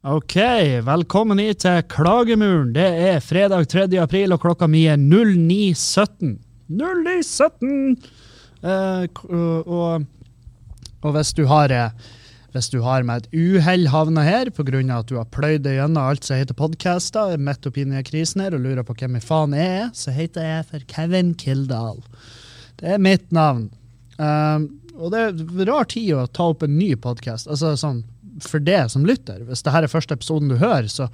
Ok, velkommen hit til Klagemuren. Det er fredag 3. april, og klokka mi er 09.17. 09.17! Eh, og, og hvis du har eh, hvis du har med et uhell havna her pga. at du har pløyd deg gjennom alt som heter podcaster, midt oppi denne krisen her, og lurer på hvem i faen jeg er, så heter jeg for Kevin Kildahl. Det er mitt navn. Um, og det er rar tid å ta opp en ny podkast. Altså sånn for det som lytter. Hvis dette er første episoden du hører, så,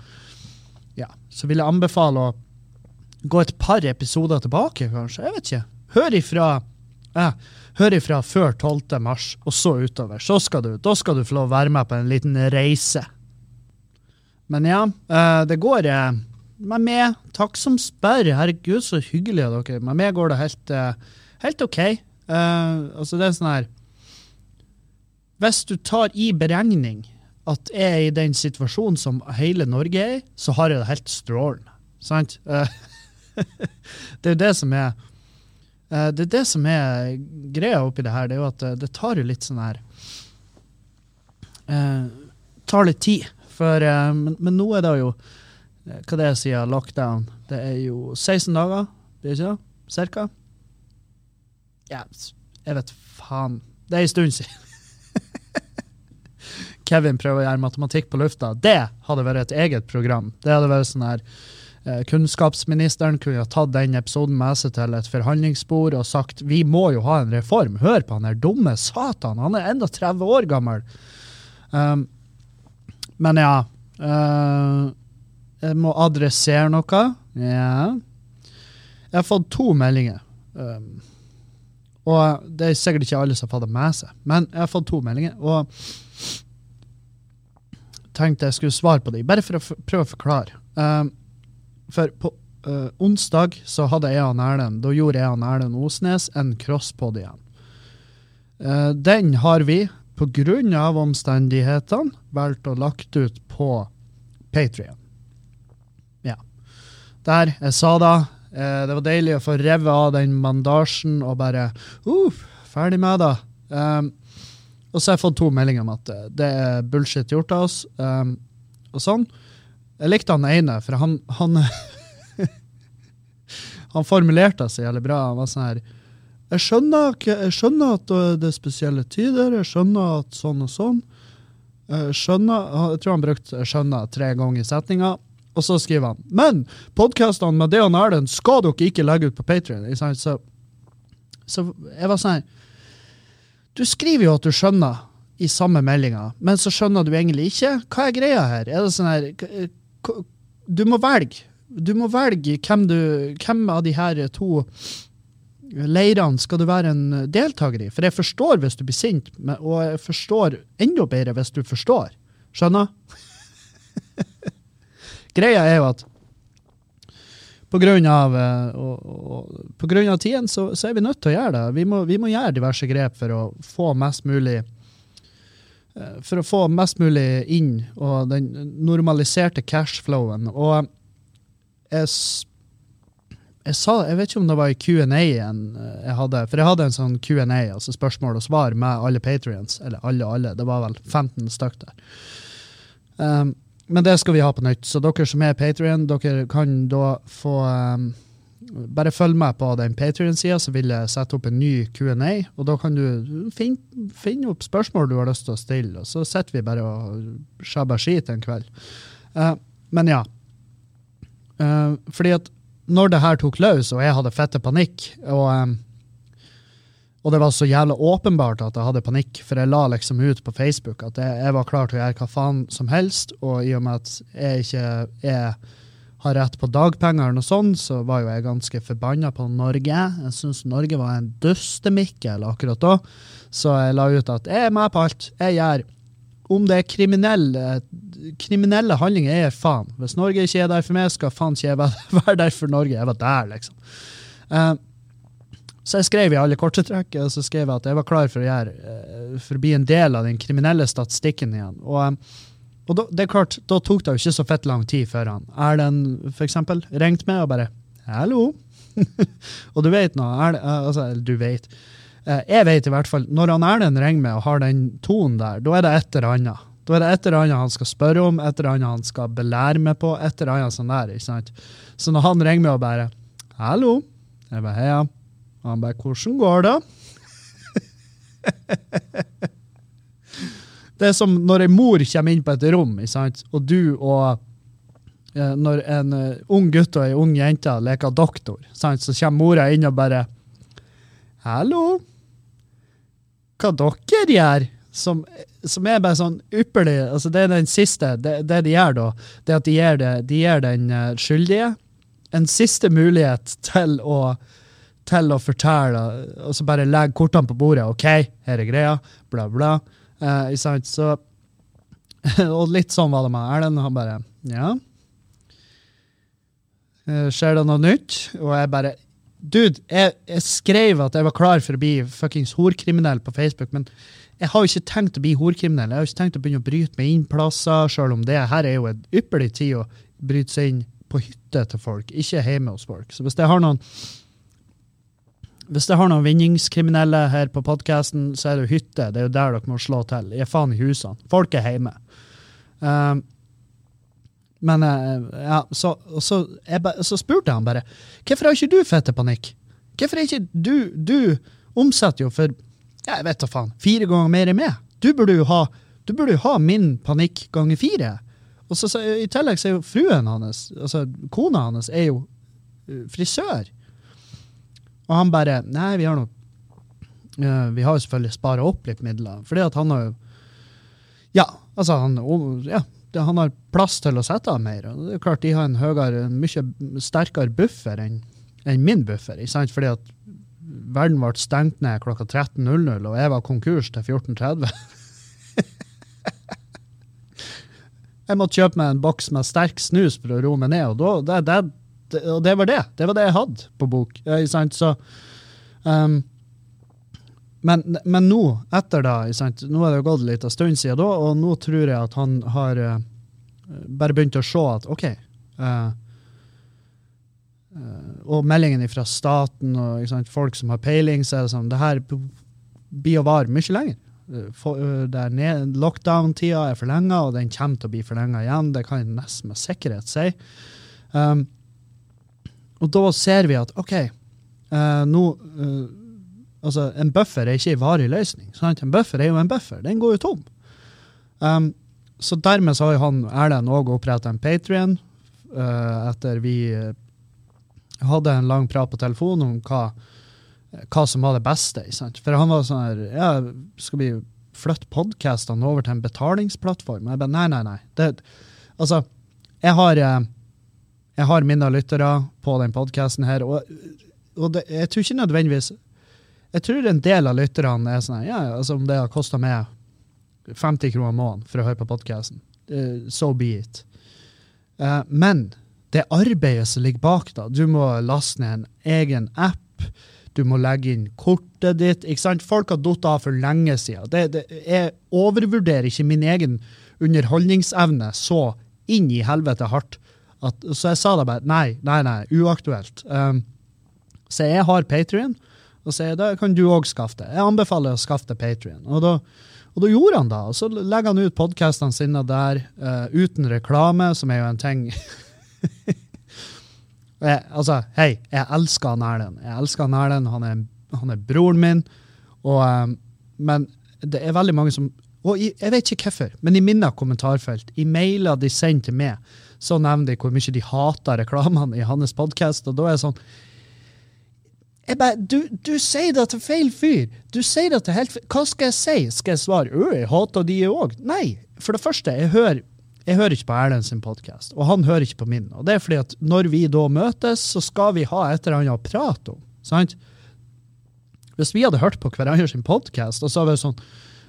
ja, så vil jeg anbefale å gå et par episoder tilbake, kanskje. Jeg vet ikke. Hør ifra, ja, hør ifra før 12. mars, og så utover. Så skal du, da skal du få lov å være med på en liten reise. Men ja, eh, det går eh, med meg. Takk som spør. Herregud, så hyggelig av dere. Med meg går det helt, eh, helt OK. Altså, det er sånn her Hvis du tar i beregning at jeg er i den situasjonen som hele Norge er i, så har jeg det helt strålende. Sant? Eh, det er jo det som er eh, Det er det som er greia oppi det her, det er jo at eh, det tar jo litt sånn her tar litt tid. For, men, men nå er det jo Hva det er siden lockdown? Det er jo 16 dager, blir det ikke det? Cirka? Ja, jeg vet faen. Det er en stund siden. Kevin prøver å gjøre matematikk på lufta. Det hadde vært et eget program. Det hadde vært sånn her eh, Kunnskapsministeren kunne ha tatt den episoden med seg til et forhandlingsbord og sagt vi må jo ha en reform. Hør på han der dumme satan, han er enda 30 år gammel. Um, men ja uh, Jeg må adressere noe. Ja. Jeg har fått to meldinger. Um, og det er sikkert ikke alle som har fått det med seg, men jeg har fått to meldinger. Og tenkte jeg skulle svare på dem, bare for å prøve å forklare. Um, for på uh, onsdag så hadde jeg og Erlend Da gjorde jeg og Erlend Osnes en crosspod igjen. Uh, den har vi, av omstendighetene, valgt å lagt ut på Patrion. Ja. Der, jeg sa da, uh, det var deilig å få revet av den bandasjen og bare uh, ferdig med det. Um, og så har jeg fått to meldinger om at eh, det er bullshit gjort av oss, um, og sånn. Jeg likte han ene, for han han, han formulerte seg jævlig bra. Han var sånn her jeg skjønner, jeg skjønner at det er spesielle tider, jeg skjønner at sånn og sånn. Jeg skjønner, jeg tror han brukte 'skjønner' tre ganger i setninga. Og så skriver han Men podkastene med Deon Erlend skal dere ikke legge ut på Patrion. Så, så jeg var sånn her Du skriver jo at du skjønner i samme meldinga, men så skjønner du egentlig ikke. Hva er greia her? Er det sånn her Du må velge. Du må velge hvem, du, hvem av de her to leirene skal du være en deltaker i. For jeg forstår hvis du blir sint, og jeg forstår enda bedre hvis du forstår. Skjønner? Greia er jo at eh, på grunn av tiden så, så er vi nødt til å gjøre det. Vi må, vi må gjøre diverse grep for å få mest mulig eh, for å få mest mulig inn og den normaliserte cashflowen. Og jeg, jeg sa, jeg vet ikke om det var i Q&A-en jeg hadde, for jeg hadde en sånn Q&A, altså spørsmål og svar med alle patrions, eller alle alle, det var vel 15 stykk der. Um, men det skal vi ha på nytt, så dere som er Patrion, dere kan da få um, bare følg med på den Patrion-sida, så vil jeg sette opp en ny Q&A, og da kan du finne, finne opp spørsmål du har lyst til å stille, og så sitter vi bare og sjabber skit en kveld. Uh, men ja. Uh, fordi at når det her tok løs, og jeg hadde fette panikk, og, em, og det var så jævla åpenbart at jeg hadde panikk, for jeg la liksom ut på Facebook at jeg, jeg var klar til å gjøre hva faen som helst, og i og med at jeg ikke er har rett på dagpenger, noe sånt, så var jo jeg ganske forbanna på Norge. Jeg syns Norge var en dustemikkel akkurat da, så jeg la ut at jeg er med på alt. Jeg gjør om det er kriminelle, kriminelle handlinger, jeg gjør faen. Hvis Norge ikke er der for meg, skal faen ikke jeg være der for Norge. Jeg var der, liksom. Eh, så jeg skrev i alle korte trekk og så skrev jeg at jeg var klar for å, gjøre, eh, for å bli en del av den kriminelle statistikken igjen. Og, eh, og da, det er klart, da tok det jo ikke så fett lang tid før han Erlend eksempel ringte meg og bare 'hallo'. og du vet nå, eh, altså, du vet. Jeg vet i hvert fall, når han Erlend ringer meg og har den tonen der, da er det et eller annet. Da er det et eller annet han skal spørre om, et eller annet han skal belære meg på. et eller annet sånn der, ikke sant? Så når han ringer meg og bare 'Hallo', jeg bare 'Heia', og han bare 'Hvordan går det?' det er som når ei mor kommer inn på et rom, og du og eh, Når en eh, ung gutt og ei ung jente leker doktor, sant? så kommer mora inn og bare 'Hallo', hva dere gjør? Som, som er bare sånn ypperlig. altså Det er den siste. Det, det de gjør da, det at de gir, det, de gir den uh, skyldige en siste mulighet til å, til å fortelle, og så bare legge kortene på bordet. OK, her er greia, bla, bla. Eh, ikke? Så, og litt sånn var det med Erlend. Han bare Ja. Eh, Skjer det noe nytt? Og jeg bare Dude, jeg, jeg skrev at jeg var klar for å bli fuckings horkriminell på Facebook, men jeg har jo ikke tenkt å bli horkriminell. Jeg har ikke tenkt å begynne å bryte meg inn plasser, sjøl om det her er jo en ypperlig tid å bryte seg inn på hytte til folk, ikke hjemme hos folk. Så hvis jeg har noen hvis jeg har noen vinningskriminelle her på podkasten, så er det jo hytte. Det er jo der dere må slå til. Jeg er faen i husene. Folk er hjemme. Um, men uh, ja, så, så, jeg, så, spurte jeg han bare hvorfor har ikke du fette panikk? Hvorfor er ikke du Du omsetter jo for jeg vet da faen, fire ganger mer enn meg. Du burde jo ha, burde jo ha min panikk ganger fire. Og så, så, I tillegg så er jo fruen hans, altså kona hans, er jo uh, frisør. Og han bare Nei, vi har noe uh, Vi har jo selvfølgelig spara opp litt midler, fordi at han har jo Ja, altså, han, ja, han har plass til å sette av mer. og det er klart De har en høyere, en mye sterkere buffer enn en min buffer. ikke sant? Fordi at verden ble stengt ned klokka 13.00, og jeg var konkurs til 14.30. jeg måtte kjøpe meg en boks med sterk snus for å roe meg ned, og, da, det, det, og det, var det. Det var det jeg hadde på bok. Så, um, men, men, nå, etter da, nå har det gått litt av stund siden da, og nå tror jeg at han har uh, bare begynt å se at OK uh, Og meldingen fra staten og sant, folk som har peiling, så er det sånn Det her blir å vare mye lenger. Lockdown-tida er forlenga, og den kommer til å bli forlenga igjen. Det kan jeg nesten med sikkerhet si. Um, og da ser vi at OK, nå Altså, en buffer er ikke en varig løsning. Sant? En buffer er jo en buffer. Den går jo tom. Um, så dermed så har han Erlend òg oppretta en Patrion uh, etter vi uh, hadde en lang prat på telefonen om hva, hva som var det beste. Sant? For han var sånn her ja, Skal vi flytte podkastene over til en betalingsplattform? Jeg bare nei, nei, nei. Det, altså, jeg har, uh, jeg har mine lyttere på den podkasten her, og, og det, jeg tror ikke nødvendigvis jeg tror en del av lytterne er sånn ja, altså om det har kosta meg 50 kroner måneden for å høre på podkasten, eh, so be it. Uh, men det arbeidet som ligger bak, da Du må laste ned en egen app. Du må legge inn kortet ditt. ikke sant? Folk har falt av for lenge siden. Det, det, jeg overvurderer ikke min egen underholdningsevne så inn i helvete hardt. At, så jeg sa da bare nei, nei, nei, uaktuelt. Um, så jeg har Patrion og sier da kan du òg skaffe det. Jeg anbefaler å skaffe det Patrion. Og da, og da gjorde han det. Og så legger han ut podkastene sine der uh, uten reklame, som er jo en ting jeg, Altså, hei, jeg elsker Erlend. Jeg elsker Erlend. Han er, han er broren min. Og, um, men det er veldig mange som Og jeg vet ikke hvorfor, men i mine kommentarfelt, i mailer de sender til meg, så nevner de hvor mye de hater reklamene i hans podkast. Og da er det sånn jeg bare, du, du, sier det til feil fyr. Du sier det til helt fyr, Hva skal jeg si? Skal jeg svare ø, jeg hater de òg? Nei. For det første, jeg hører, jeg hører ikke på Erlend sin podkast, og han hører ikke på min. Og det er fordi at når vi da møtes, så skal vi ha et eller annet å prate om. sant? Hvis vi hadde hørt på hverandre sin podkast, og så hadde vi sånn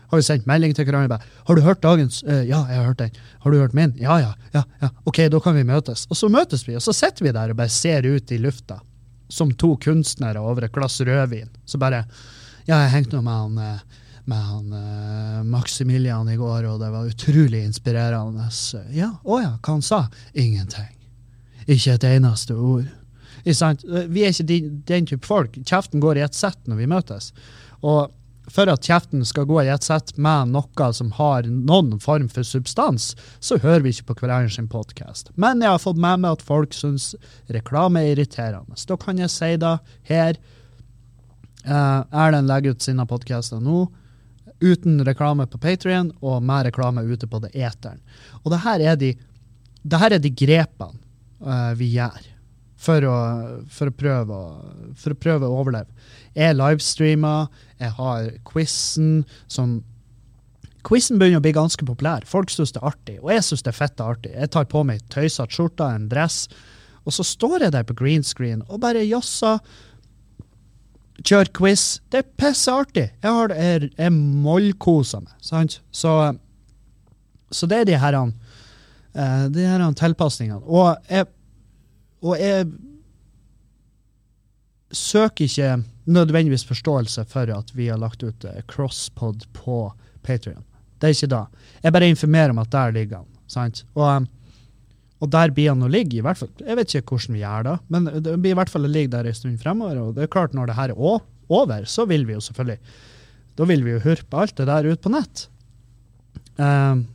har vi sendt melding til hverandre. 'Har du hørt dagens?' Uh, 'Ja, jeg har hørt den.' 'Har du hørt min?' Ja, ja, ja, ja. OK, da kan vi møtes. Og så møtes vi, og så sitter vi der og bare ser ut i lufta som to kunstnere over et glass rødvin. Så bare Ja, jeg hengte nå med han, eh, med han uh, Maximilian i går, og det var utrolig inspirerende. Ja, å ja, hva han sa? Ingenting. Ikke et eneste ord. Vi er ikke den, den type folk. Kjeften går i ett sett når vi møtes. Og, for at kjeften skal gå i ett sett med noe som har noen form for substans, så hører vi ikke på hverandre sin podkast. Men jeg har fått med meg at folk syns reklame er irriterende. Da kan jeg si det her. Uh, Erlend legger ut sine podkaster nå uten reklame på Patrion og med reklame ute på det eteren. Og det her er de, her er de grepene uh, vi gjør for å, for, å prøve, for å prøve å overleve. Jeg livestreamer, jeg har quizen som Quizen begynner å bli ganske populær. Folk syns det er artig, og jeg syns det er fett artig. Jeg tar på meg tøysete skjorte, en dress, og så står jeg der på green screen og bare jazzer. Kjør quiz. Det er pisseartig. Jeg, har, jeg, jeg mollkoser meg, sant? Så, så det er de her, uh, de her tilpasningene. Og jeg, og jeg søker ikke nødvendigvis forståelse for at vi har lagt ut eh, crosspod på Patrion. Det er ikke da. Jeg bare informerer om at der ligger han. sant? Og, eh, og der blir han å ligge, i hvert fall. Jeg vet ikke hvordan vi gjør det, men det blir i hvert fall å ligge der en stund fremover. Og det er klart, når det her er over, så vil vi jo selvfølgelig Da vil vi jo hurpe alt det der ut på nett. Um,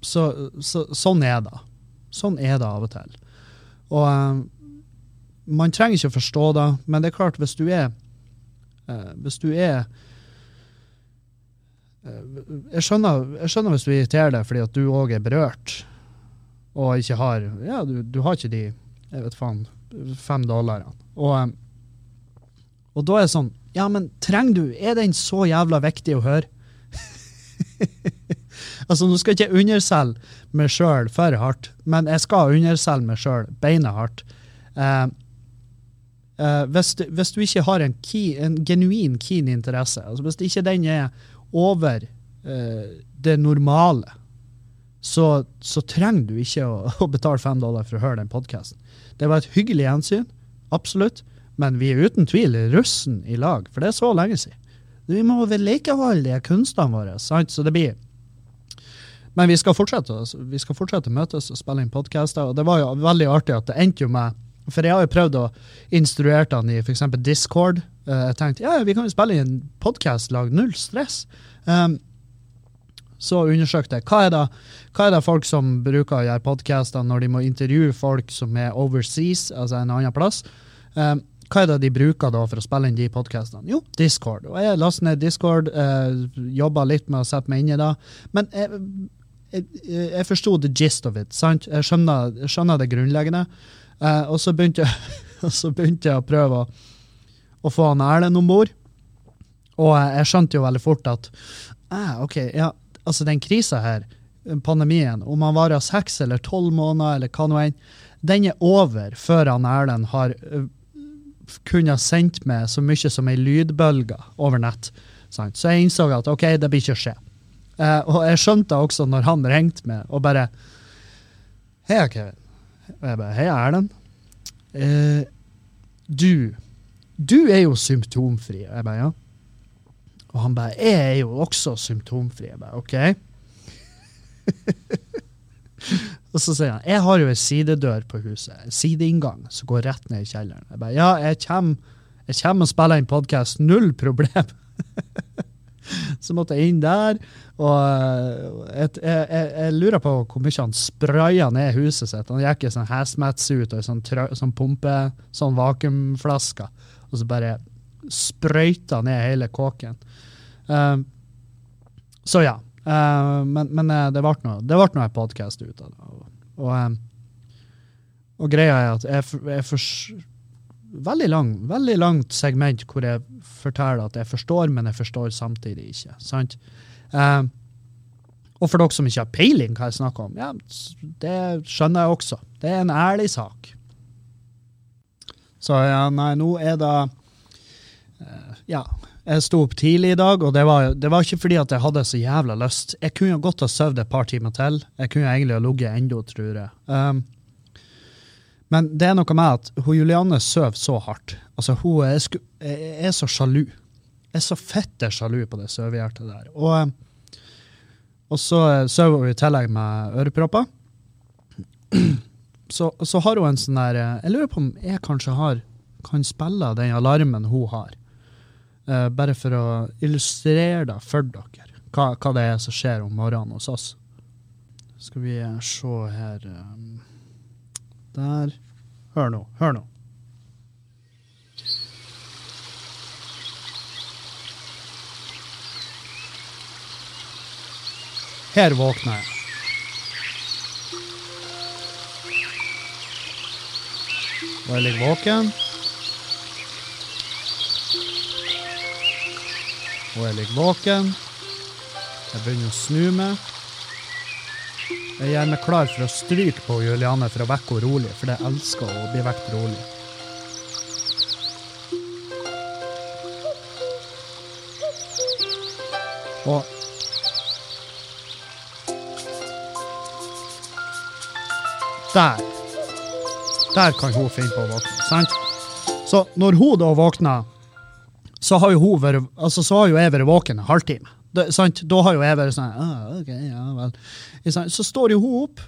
så, så, sånn er det. Sånn er det av og til. Og um, man trenger ikke å forstå det, men det er klart, hvis du er hvis du er uh, jeg, skjønner, jeg, skjønner, hvis du irriterer deg fordi at du òg er berørt, og ikke har Ja, du, du har ikke de jeg vet faen, fem dollarene. Og, um, og da er det sånn Ja, men trenger du Er den så jævla viktig å høre? altså, nå skal ikke jeg underselge meg sjøl for hardt, men jeg skal underselge meg sjøl beinehardt. Uh, Uh, hvis, du, hvis, du, ikke har en, key, en genuin keen interesse, altså hvis ikke den er over uh, det normale, så, så, trenger du ikke å, å, betale fem dollar for å høre den podkasten. Det var et hyggelig gjensyn, absolutt, men vi er uten tvil russen i lag, for det er så lenge siden. Vi må vedlikeholde de kunstene våre, sant? så det blir Men vi skal fortsette vi skal fortsette møtes og spille inn podkaster, og det var jo veldig artig at det endte jo med for jeg har jo prøvd å instruere han i f.eks. Discord. Uh, jeg tenkte ja, vi kan jo spille i en podkast, lag null stress. Um, så undersøkte jeg hva er, det, hva er det folk som bruker å gjøre podkaster når de må intervjue folk som er overseas, altså en annen plass. Um, hva er det de bruker da for å spille inn de podkastene? Jo, Discord. Og jeg lastet ned Discord, eh, jobba litt med å sette meg inn i det. Men jeg, jeg, jeg forsto the gist of it. sant? Jeg skjønner, det grunnleggende. Eh, og, så begynte, så begynte, jeg å prøve å, å få han Erlend om bord. Og jeg skjønte jo veldig fort at eh, ok, ja, altså den krisa her, pandemien, om han varer seks eller tolv måneder, eller hva nå enn, den er over før han Erlend har kunne sendt meg så mye som ei lydbølge over nett. Sant? Så jeg innså at ok, det blir ikke å skje. Uh, og jeg skjønte også når han ringte meg og bare Hei, Kevin. Og jeg bare Heia, Erlend. Eh, du Du er jo symptomfri. Og jeg bare ja. Og han bare Jeg er jo også symptomfri. Jeg bare OK. og så sier han jeg har jo en sidedør på huset, en sideinngang som går rett ned i kjelleren. Jeg bare ja, jeg kommer, jeg kommer og spiller inn podkast. Null problem. Så måtte jeg inn der. Og jeg, jeg, jeg, lurer på hvor mye han spraya ned huset sitt. Han gikk i sånn hazmat-suit og sånn, sånn pumpe, sånn vakuumflasker. Og så bare sprøyta ned hele kåken. Um, så ja. Uh, men, men det ble ble noe podkast ut av det. Og, og, og, greia er at jeg, jeg veldig, lang, veldig langt segment hvor jeg forteller at jeg forstår, men jeg forstår samtidig ikke. sant? Eh, og for dere som ikke har peiling hva jeg snakker om, ja, det skjønner jeg også. Det er en ærlig sak. Så ja, nei, nå er det uh, Ja. Jeg sto opp tidlig i dag, og det var, det var, ikke fordi at jeg hadde så jævla lyst. Jeg kunne godt ha sovet et par timer til. Jeg kunne egentlig ha ligget ennå, tror jeg. Um, men det er noe med at hun Julianne sover så hardt. Altså, hun er, er, så sjalu. Er så fette sjalu på det søvehjertet der. Og, og så sover hun i tillegg med ørepropper. Så, så, har hun en sånn der Jeg lurer på om jeg kanskje har, kan spille den alarmen hun har. Uh, bare for å illustrere det for dere, hva, hva det er som skjer om morgenen hos oss. Skal vi eh, se her um, Der. Hør nå. Hør nå. Her våkna jeg. Og jeg ligger våken. Og jeg ligger våken. Jeg begynner å snu meg. Jeg gjør meg klar for å stryke på Juliane for å vekke henne rolig, for jeg elsker å bli vekket rolig. Og Der. Der kan hun finne på å våkne. sant? Så når hun da våkner, så har jo hun vært, altså så har jo jeg vært våken en halvtime. Det, sant? Da har jo jeg vært sånn ah, ok, ja vel. Så står jo hun opp,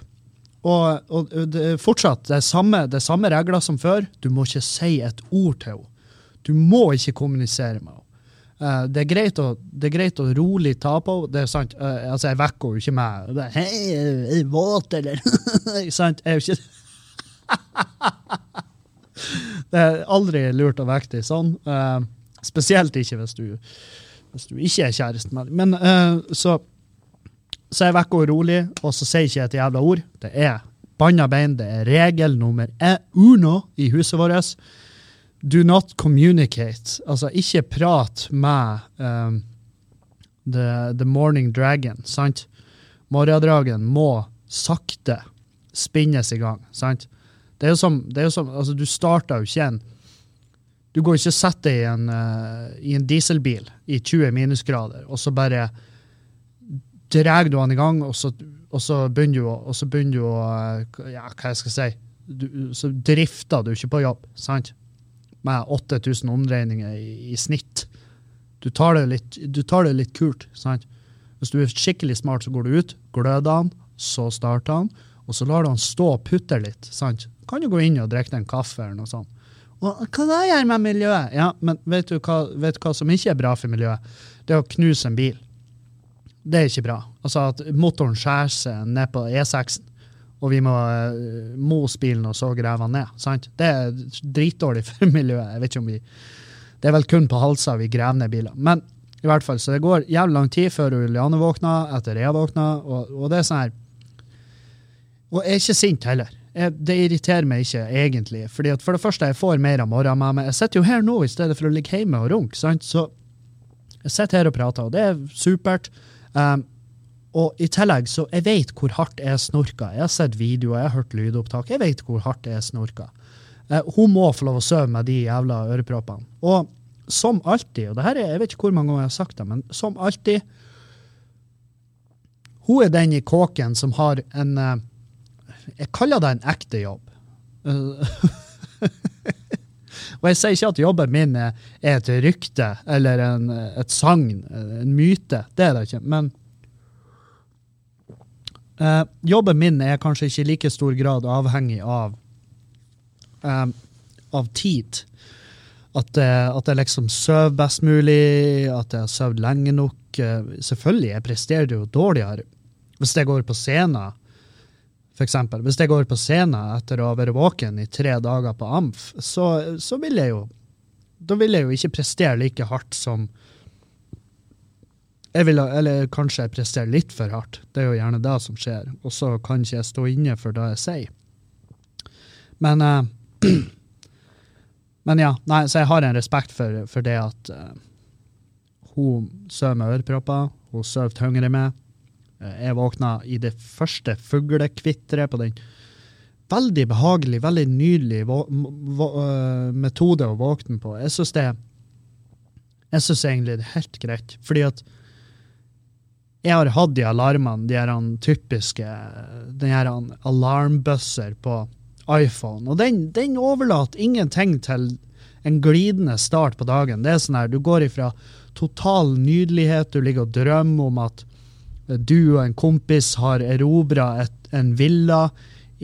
og, og det er fortsatt det er, samme, det samme regler som før. Du må ikke si et ord til henne. Du må ikke kommunisere med henne. Uh, det, er å, det er greit å rolig ta på henne. Det er sant. Uh, altså, jeg vekker henne ikke med Hei, er du våt, eller? sant? Jeg er jo ikke Det er aldri lurt å vekke deg sånn. Uh, spesielt ikke hvis du, hvis du ikke er kjæresten med dem. Men så så jeg vekker og rolig, og så sier jeg ikke et jævla ord. Det er banna bein. Det er regel nummer uno i huset vårt. Do not communicate. Altså, ikke prat med um, the, the, morning dragon, sant? Morgendragen må sakte spinnes i gang, sant? Det er jo som, det er jo som altså, Du starter jo ikke en Du går ikke og setter deg i en, uh, i en dieselbil i 20 minusgrader, og så bare drar du han i gang, og så, og så begynner du å, og så begynner du å Ja, hva jeg skal si du, Så drifter du ikke på jobb, sant? Med 8000 omdreininger i, i, snitt. Du tar, det litt, du tar det litt kult. sant? Hvis du er skikkelig smart, så går du ut, gløder han, så starter han, og så lar du han stå og putte litt. sant? Kan du gå inn og drikke en kaffe eller noe sånt. Hva det gjør med miljøet? Ja, men vet du, hva, vet du hva som ikke er bra for miljøet? Det er å knuse en bil. Det er ikke bra. Altså at motoren skjærer seg ned på E6-en, og vi må uh, mose bilen og så grave den ned. sant? Det er dritdårlig for miljøet. Jeg vet ikke om vi, Det er vel kun på halser vi graver ned biler. Men i hvert fall, så det går jævlig lang tid før Juliane våkner, etter jeg våkner, og, og det er sånn her Og jeg er ikke sint heller. Jeg, det irriterer meg ikke, egentlig. fordi at For det første, jeg får mer av morgenen med meg. Jeg sitter jo her nå i stedet for å ligge hjemme og runke. sant? Så jeg sitter her og prater, og det er supert. Um, og i tillegg så jeg vet hvor hardt jeg snorka. Jeg har sett videoer, jeg har hørt lydopptak. Jeg vet hvor hardt jeg snorka. Uh, hun må få lov å sove med de jævla øreproppene. Og som alltid, og det her er, jeg vet ikke hvor mange ganger jeg har sagt det, men som alltid Hun er den i kåken som har en uh, Jeg kaller det en ekte jobb. Uh, Og jeg sier ikke at jobben min er, et rykte eller en, et sagn, en myte. Det er det ikke. Men uh, jobben min er kanskje ikke i like stor grad avhengig av, um, av tid. At, uh, at jeg liksom sover best mulig, at jeg har sovet lenge nok. Uh, selvfølgelig, jeg presterer jo dårligere hvis jeg går på scenen for eksempel, hvis jeg går på scenen etter å ha vært våken i tre dager på AMF, så, så vil jeg jo Da vil jeg jo ikke prestere like hardt som jeg vil, Eller kanskje jeg presterer litt for hardt. Det er jo gjerne det som skjer. Og så kan ikke jeg stå inne for det jeg sier. Men uh, Men ja, nei, så jeg har en respekt for, for det at uh, hun sover med ørepropper, hun sover tyngre med. Eh, jeg våkna i det første fuglekvitteret på den veldig behagelig, veldig nydelig uh, metode å våkne på. Jeg syns det jeg synes egentlig det er helt greit. Fordi at jeg har hatt de alarmene, de her typiske den her alarmbøsser på iPhone, og den, den overlater ingenting til en glidende start på dagen. Det er sånn her, Du går ifra total nydelighet, du ligger og drømmer om at du og en kompis har erobra en villa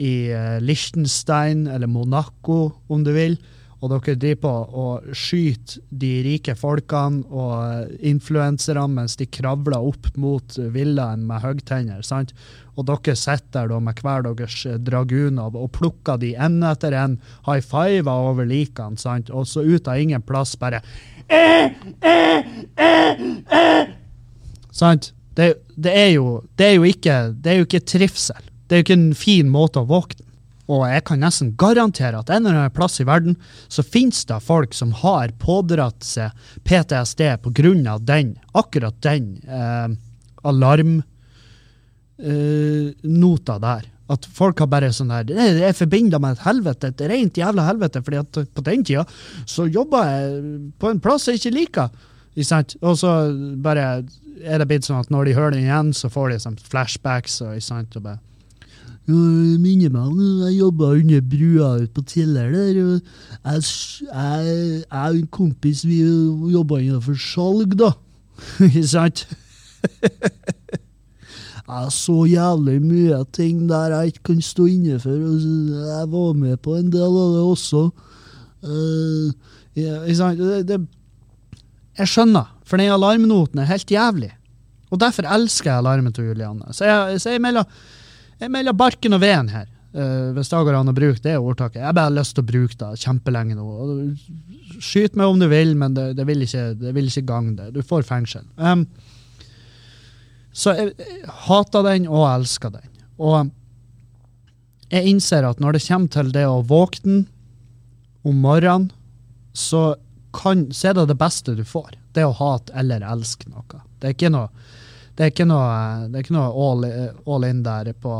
i uh, Liechtenstein, eller Monaco, om du vil. og dere driver på og skyter de rike folkene og influenserne mens de kravler opp mot villaen med høgtenner. sant? Og dere sitter der med hver deres draguner og plukker de en etter en, high fiver over likene, sant? og så ut av ingen plass bare eh, eh, eh, eh. Sant? Det, det, er jo, det, er ikke, det er jo ikke trivsel. Det er jo ikke en fin måte å våkne og jeg kan nesten garantere at en eller annen plass i verden så finnes det folk som har pådratt seg PTSD pga. den, akkurat den eh, alarmnota eh, der. At folk har bare sånn her er forbinda med et helvete, et rent jævla helvete. fordi at på den tida så jobba jeg på en plass jeg ikke liker. Og så bare er det blitt sånn at når de hører den igjen, så får de sånn flashbacks. og, og bare minner meg om jeg jobba under brua ute på Tiller der. Jeg, jeg, og en kompis vi jobba innenfor salg, da. Ikke sant? jeg så jævlig mye ting der jeg ikke kan stå inne for. Jeg var med på en del av det også. Uh, ja, det, det, jeg skjønner, for den alarmnoten er helt jævlig. Og derfor elsker jeg alarmen til Julianne. Så jeg, så jeg melder jeg melder barken og veden her, uh, hvis det går an å bruke det ordtaket. Jeg bare har lyst til å bruke det kjempelenge nå. Skyt meg om du vil, men det, det vil ikke, det vil ikke gagne det. Du får fengsel. Um, så jeg, jeg hater den og elsker den. Og jeg innser at når det kommer til det å våkne om morgenen, så, kan, så er det det beste du får. Det å hate eller elske noe. Det er ikke noe er ikke noe, er ikke noe all, all, in der på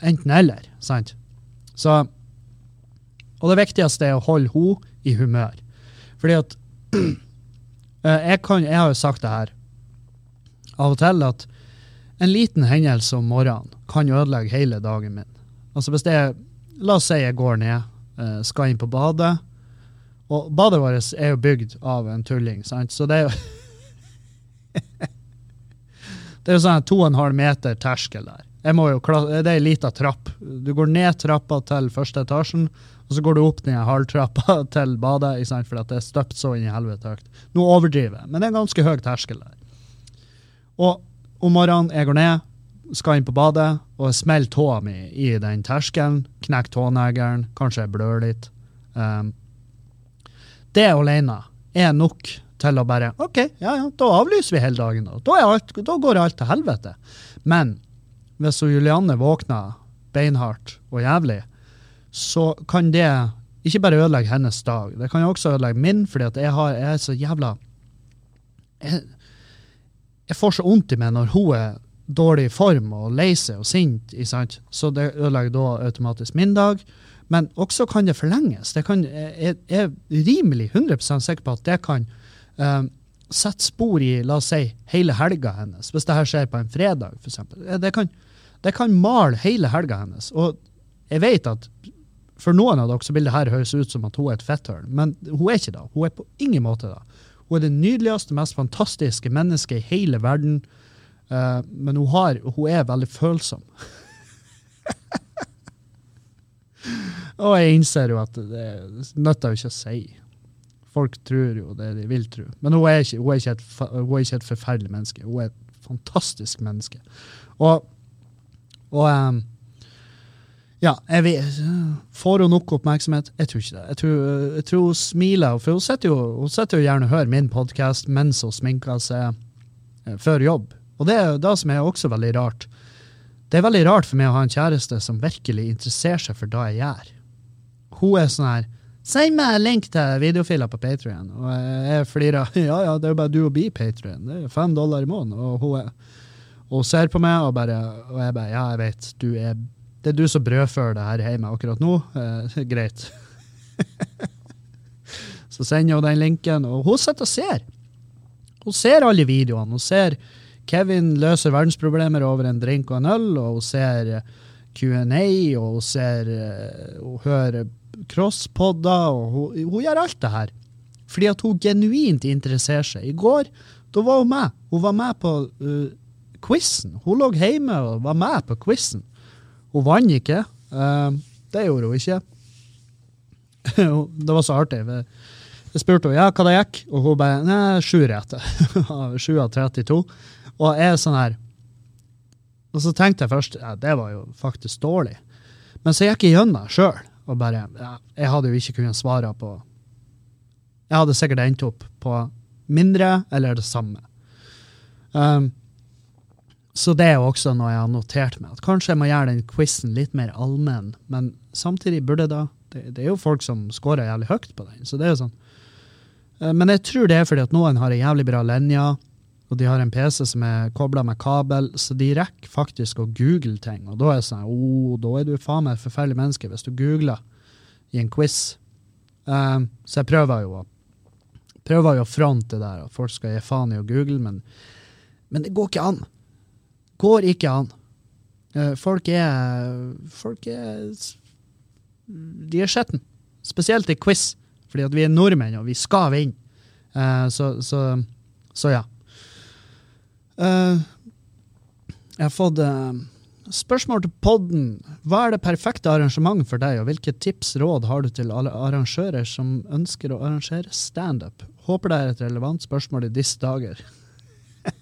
enten-eller. sant? Så, og det viktigste er å holde henne i humør. Fordi at eh, jeg, kan, jeg har jo sagt det her av og til, at en liten hendelse om morgenen kan ødelegge hele dagen min. Altså hvis det La oss si jeg går ned, eh, skal inn på badet. Og badet vårt er jo bygd av en tulling, sant? så det er jo Det er jo sånn to og en halv meter terskel der. Det er ei lita trapp. Du går ned trappa til første etasjen, og så går du opp den halvtrappa til badet, for det er støpt så inn i helvete høyt. Nå overdriver jeg, men det er en ganske høy terskel der. Og om morgenen jeg går ned, skal inn på badet, og smeller tåa mi i den terskelen, knekker tåneglen, kanskje jeg blør litt. Um, det alene er nok til å bare OK, ja ja, da avlyser vi hele dagen. Da, alt, da går alt til helvete. Men hvis Julianne våkner beinhardt og jævlig, så kan det ikke bare ødelegge hennes dag, det kan også ødelegge min, fordi at jeg, har, jeg er så jævla jeg, jeg, får så vondt i meg når hun er dårlig i form og lei seg og sint. Så det ødelegger da automatisk min dag. Men også kan det forlenges. Det kan, jeg, er rimelig 100 sikker på at det kan uh, sette spor i la oss si, hele helga hennes, hvis det her skjer på en fredag f.eks. Det, det kan male hele helga hennes. Og jeg vet at for noen av dere så vil det her høres ut som at hun er et fetthull, men hun er ikke det. Hun er på ingen måte det. Hun er det nydeligste, mest fantastiske mennesket i hele verden, uh, men hun, har, hun er veldig følsom. Og jeg innser jo at det nytter jo ikke å si folk tror jo det de vil tro. Men hun er, ikke, hun, er et, hun er, ikke, et, forferdelig menneske. Hun er et fantastisk menneske. Og, og um, ja, vet, Får hun nok oppmerksomhet? Jeg tror ikke det. Jeg tror, jeg tror hun smiler, for hun sitter jo, jo gjerne og hører min podkast mens hun sminker seg eh, før jobb. Og det er det som er også veldig rart. Det er veldig rart for meg å ha en kjæreste som virkelig interesserer seg for det jeg gjør. Hun er sånn her Send meg en link til videofiler på Patrion. Og jeg flirer. Ja, ja, det er jo bare du og Bi Patrion. Det er fem dollar i måneden. Og hun, er, hun ser på meg og bare Og jeg bare Ja, jeg vet. Du er Det er du som brødfører det her hjemme akkurat nå. Eh, greit. så sender hun den linken, og hun sitter og ser. Hun ser alle videoene. Hun ser Kevin løser verdensproblemer over en drink og en øl, og hun ser Q&A, og hun ser eh, Hun hører crosspodder, og hun, hun, gjør alt det her. Fordi at hun genuint interesserer seg. I går da var hun med. Hun var med på uh, quizen. Hun lå hjemme og var med på quizen. Hun vant ikke. Uh, det gjorde hun ikke. det var så artig. Jeg spurte henne ja, hva det gikk, og hun bare nei, sju rette. Sju av 32. Og jeg er sånn her Og så tenkte jeg først ja, det var jo faktisk dårlig. Men så gikk jeg gjennom sjøl og bare ja, Jeg hadde jo ikke kunnet svare på Jeg hadde sikkert endt opp på mindre eller det samme. Um, så det er jo også noe jeg har notert meg. At kanskje jeg må gjøre den quizen litt mer allmenn, men samtidig burde da det, det, er jo folk som scorer jævlig høyt på den. så det er jo sånn Eh, men jeg tror det er fordi at noen har ei jævlig bra linje, og de har en PC som er kobla med kabel, så de rekker faktisk å google ting. Og da er det sånn, oh, da er du faen meg et forferdelig menneske hvis du googler i en quiz. Um, så jeg prøver jo prøver jo å fronte der, at folk skal gi faen i å google, men, men det går ikke an. Går ikke an. Uh, folk er Folk er De er skjetne. Spesielt i quiz. Fordi at vi er nordmenn, og vi skal vinne. Uh, så, så, så, ja. Uh, jeg har fått uh, spørsmål til podden. Hva er det perfekte arrangement for deg, og hvilke tips råd har du til alle arrangører som ønsker å arrangere standup? Håper det er et relevant spørsmål i disse dager.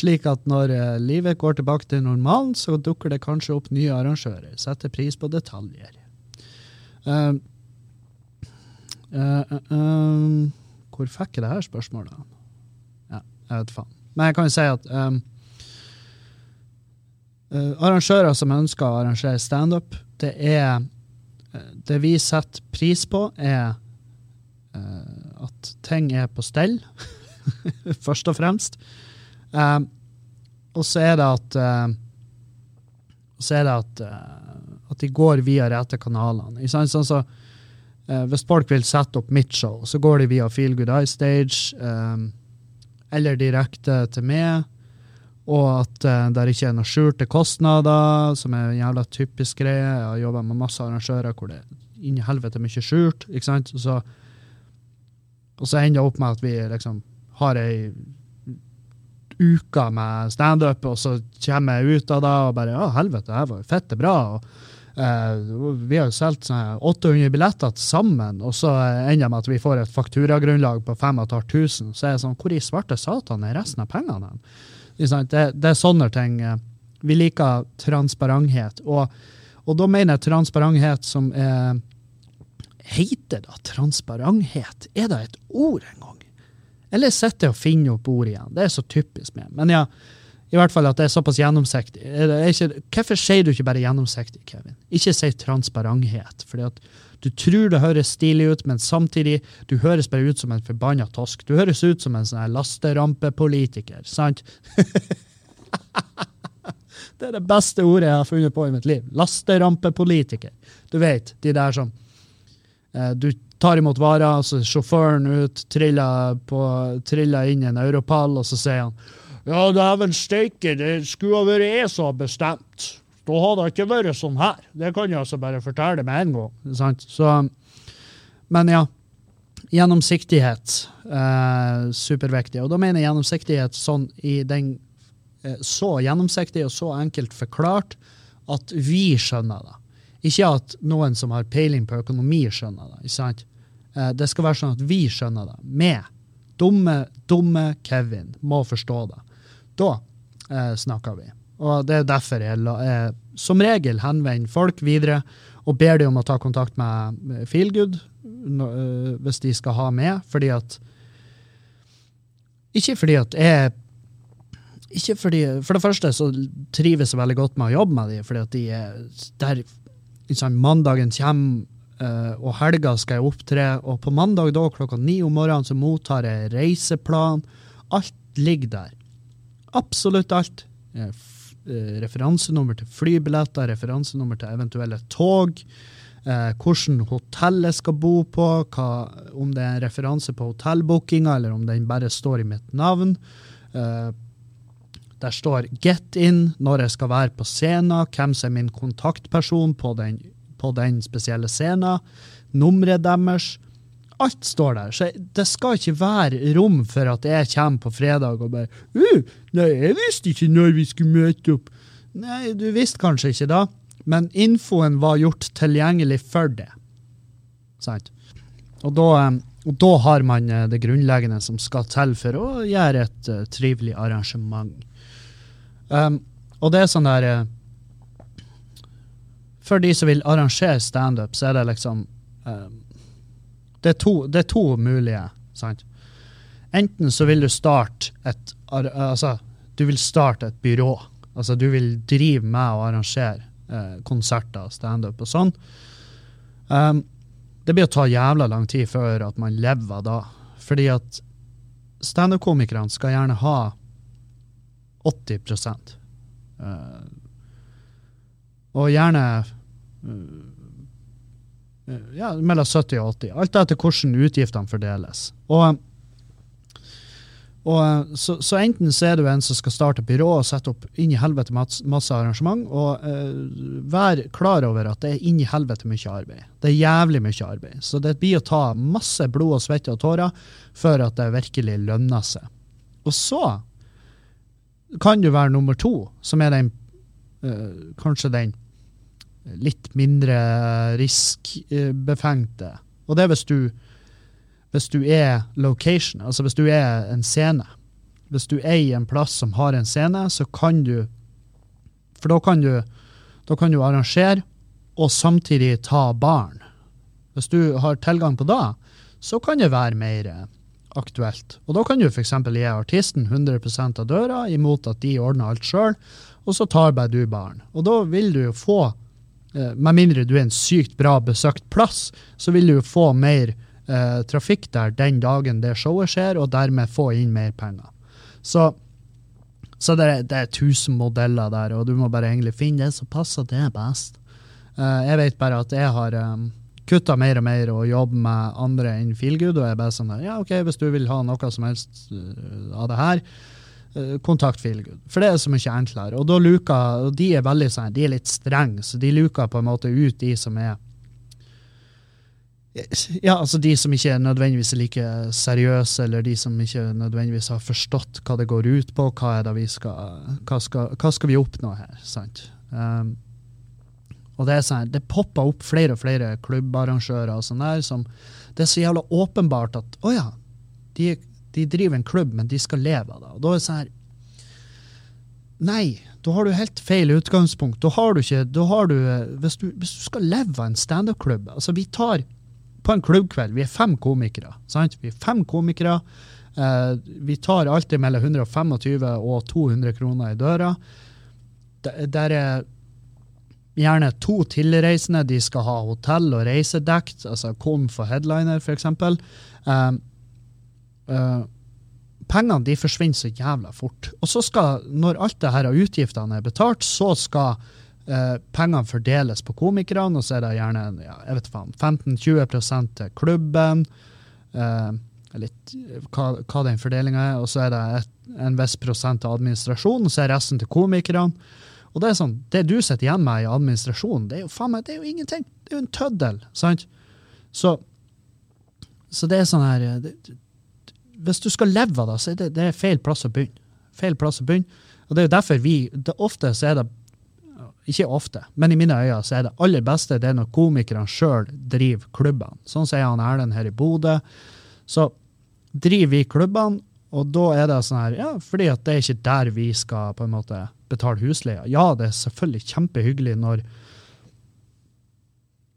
Slik at når livet går tilbake til normalen, så dukker det kanskje opp nye arrangører. Setter pris på detaljer. Uh, uh, uh, hvor fikk jeg det her spørsmålet? Jeg vet faen. Men jeg kan jo si at um, arrangører som ønsker å arrangere standup, det er Det vi setter pris på, er at ting er på stell, først og fremst. Um, og så er det at så er det at at de går via rette kanalene. Sånn så, eh, hvis folk vil sette opp mitt show, så går de via Feel Good Eye Stage eh, eller direkte til meg. Og at uh, det ikke er noen skjulte kostnader, som er en jævla typisk greie. Jeg har jobba med masse arrangører hvor det er inni helvete mye skjult. ikke sant? Så, og så ender det opp med at vi liksom har ei uke med standup, og så kommer jeg ut av det og bare Ja, helvete, det her var jo fette bra. og vi har jo solgt 800 billetter til sammen, og så ender det med at vi får et fakturagrunnlag på 5500. Så er det sånn, hvor i svarte satan er resten av pengene? Det, det er sånne ting. Eh, vi liker transparenthet. Og, og da mener jeg transparenthet som er Heter det transparenthet? Er det et ord engang? Eller sitter jeg og finner opp ord igjen? Det er så typisk med. Men ja, i hvert fall at det er såpass gjennomsiktig. Hvorfor sier du ikke bare gjennomsiktig, Kevin? Ikke si transparenthet. fordi at du tror det høres stilig ut, men samtidig du høres bare ut som en forbanna tosk. Du høres ut som en sånn lasterampepolitiker, sant? det er det beste ordet jeg har funnet på i mitt liv. Lasterampepolitiker. Du vet, de der som eh, Du tar imot varer, så sjåføren ut, triller, på, triller inn en europall, og så sier han ja, dæven steike, det skulle ha vært jeg som hadde bestemt. Da hadde det ikke vært sånn her. Det kan jeg altså bare fortelle med en gang. Sant? Så, men ja. Gjennomsiktighet. Eh, superviktig. Og da mener jeg gjennomsiktighet sånn i den eh, Så gjennomsiktig og så enkelt forklart at vi skjønner det. Ikke at noen som har peiling på økonomi, skjønner det. Sant? Eh, det skal være sånn at vi skjønner det. Med. Dumme, dumme Kevin må forstå det. Da eh, snakker vi. Og Det er derfor jeg, jeg som regel henvender folk videre og ber de om å ta kontakt med Feelgood uh, hvis de skal ha med, fordi at Ikke fordi at jeg ikke fordi, For det første så trives jeg veldig godt med å jobbe med dem, fordi at de er der liksom, Mandagen kommer, uh, og helga skal jeg opptre, og på mandag da klokka ni om morgenen så mottar jeg reiseplan. Alt ligger der. Absolutt alt. Eh, referansenummer til flybilletter, referansenummer til eventuelle tog. Eh, hvordan hotellet skal bo på, hva, om det er en referanse på hotellbookinga, eller om den bare står i mitt navn. Eh, der står 'get in' når jeg skal være på scenen, hvem som er min kontaktperson på den, på den spesielle scenen, nummeret deres. Alt står der. Så det skal ikke være rom for at jeg kommer på fredag og bare uh, 'Nei, jeg visste ikke når vi skulle møte opp.' Nei, du visste kanskje ikke da. men infoen var gjort tilgjengelig for det. Sant? Og da, eh, og da har man eh, det grunnleggende som skal til for å gjøre et uh, trivelig arrangement. Um, og det er sånn der uh, For de som vil arrangere standup, så er det liksom um, det, er to, det er to mulige. sant? Enten så vil du starte et altså, du vil starte et byrå. Altså du vil drive med å arrangere eh, konserter, standup og sånn. Um, det blir å ta jævla lang tid før at man lever da. Fordi at standup-komikerne skal gjerne ha 80 uh, Og gjerne uh, ja, mellom 70 og 80. Alt etter hvordan utgiftene fordeles. Og og, så, så, enten så er du en som skal starte byrå og sette opp inn i helvete masse, arrangement, og uh, vær klar over at det er inn i helvete mye arbeid. Det er jævlig mye arbeid. Så det blir å ta masse blod og svette og tårer før at det virkelig lønner seg. Og så kan du være nummer to, som er den uh, kanskje den litt mindre riskbefengte. Og det er hvis du hvis du er location, altså hvis du er en scene. Hvis du eier en plass som har en scene, så kan du For da kan du, da kan du arrangere og samtidig ta barn. Hvis du har tilgang på det, så kan det være mer aktuelt. Og da kan du f.eks. gi artisten 100 av døra, imot at de ordner alt sjøl, og så tar bare du barn. Og da vil du jo få, med mindre du er en sykt bra besøkt plass, så vil du få mer eh, trafikk der den dagen det showet skjer, og dermed få inn mer penger. Så, så det, det, er tusen modeller der, og du må bare egentlig finne det som passer det best. Eh, jeg vet bare at jeg har um, eh, kutta mer og mer og jobber med andre enn Feelgood, og jeg er bare sånn der, ja, OK, hvis du vil ha noe som helst uh, av det her, kontakt Feelgood. For det er så mye enklere. Og da luker, og de er veldig sånn, de er litt strenge, så de luker på en måte ut de som er ja, altså de som ikke er nødvendigvis like seriøse, eller de som ikke nødvendigvis har forstått hva det går ut på, hva er det vi skal, hva skal, hva skal vi oppnå her? sant? Um, og det er sånn, det popper opp flere og flere klubbarrangører og sånn der, som det er så jævla åpenbart at å ja, de, de, driver en klubb, men de skal leve av det. Og da er det sånn her Nei, da har du helt feil utgangspunkt. Da har du ikke da har du, hvis, du, hvis du skal leve av en standup-klubb altså Vi tar på en klubbkveld, vi er fem komikere. Sant? Vi er fem komikere. Eh, vi tar alltid mellom 125 og 200 kroner i døra. Der er gjerne to tilreisende. De skal ha hotell og reisedekt. altså kom for headliner, f.eks. Eh, eh, pengene de forsvinner så jævla fort. Og så skal, når alt det her av utgiftene er betalt, så skal uh, pengene fordeles på komikerne, og så er det gjerne ja, jeg vet faen, 15-20% til klubben. Uh, litt, hva, hva, den fordelinga er. Og så er det et, en viss prosent til administrasjon, og så er resten til komikerne. Og det er sånn, det du sitter igjen med i administrasjonen, det er jo faen meg, det er jo ingenting. Det er jo en tøddel. sant? Så, så det er sånn her det, Hvis du skal leve av det, så er det, det er feil plass å begynne. Feil plass å begynne. Og det er jo derfor vi det, Ofte så er det ikke ofte, men i mine øyne så er det aller beste det er når komikerne sjøl driver klubbene. Sånn sier han Erlend her i Bodø. Så driver vi klubbene, og da er det sånn her, ja, fordi at det er ikke der vi skal på en måte betale husleia. Ja, det er selvfølgelig kjempehyggelig når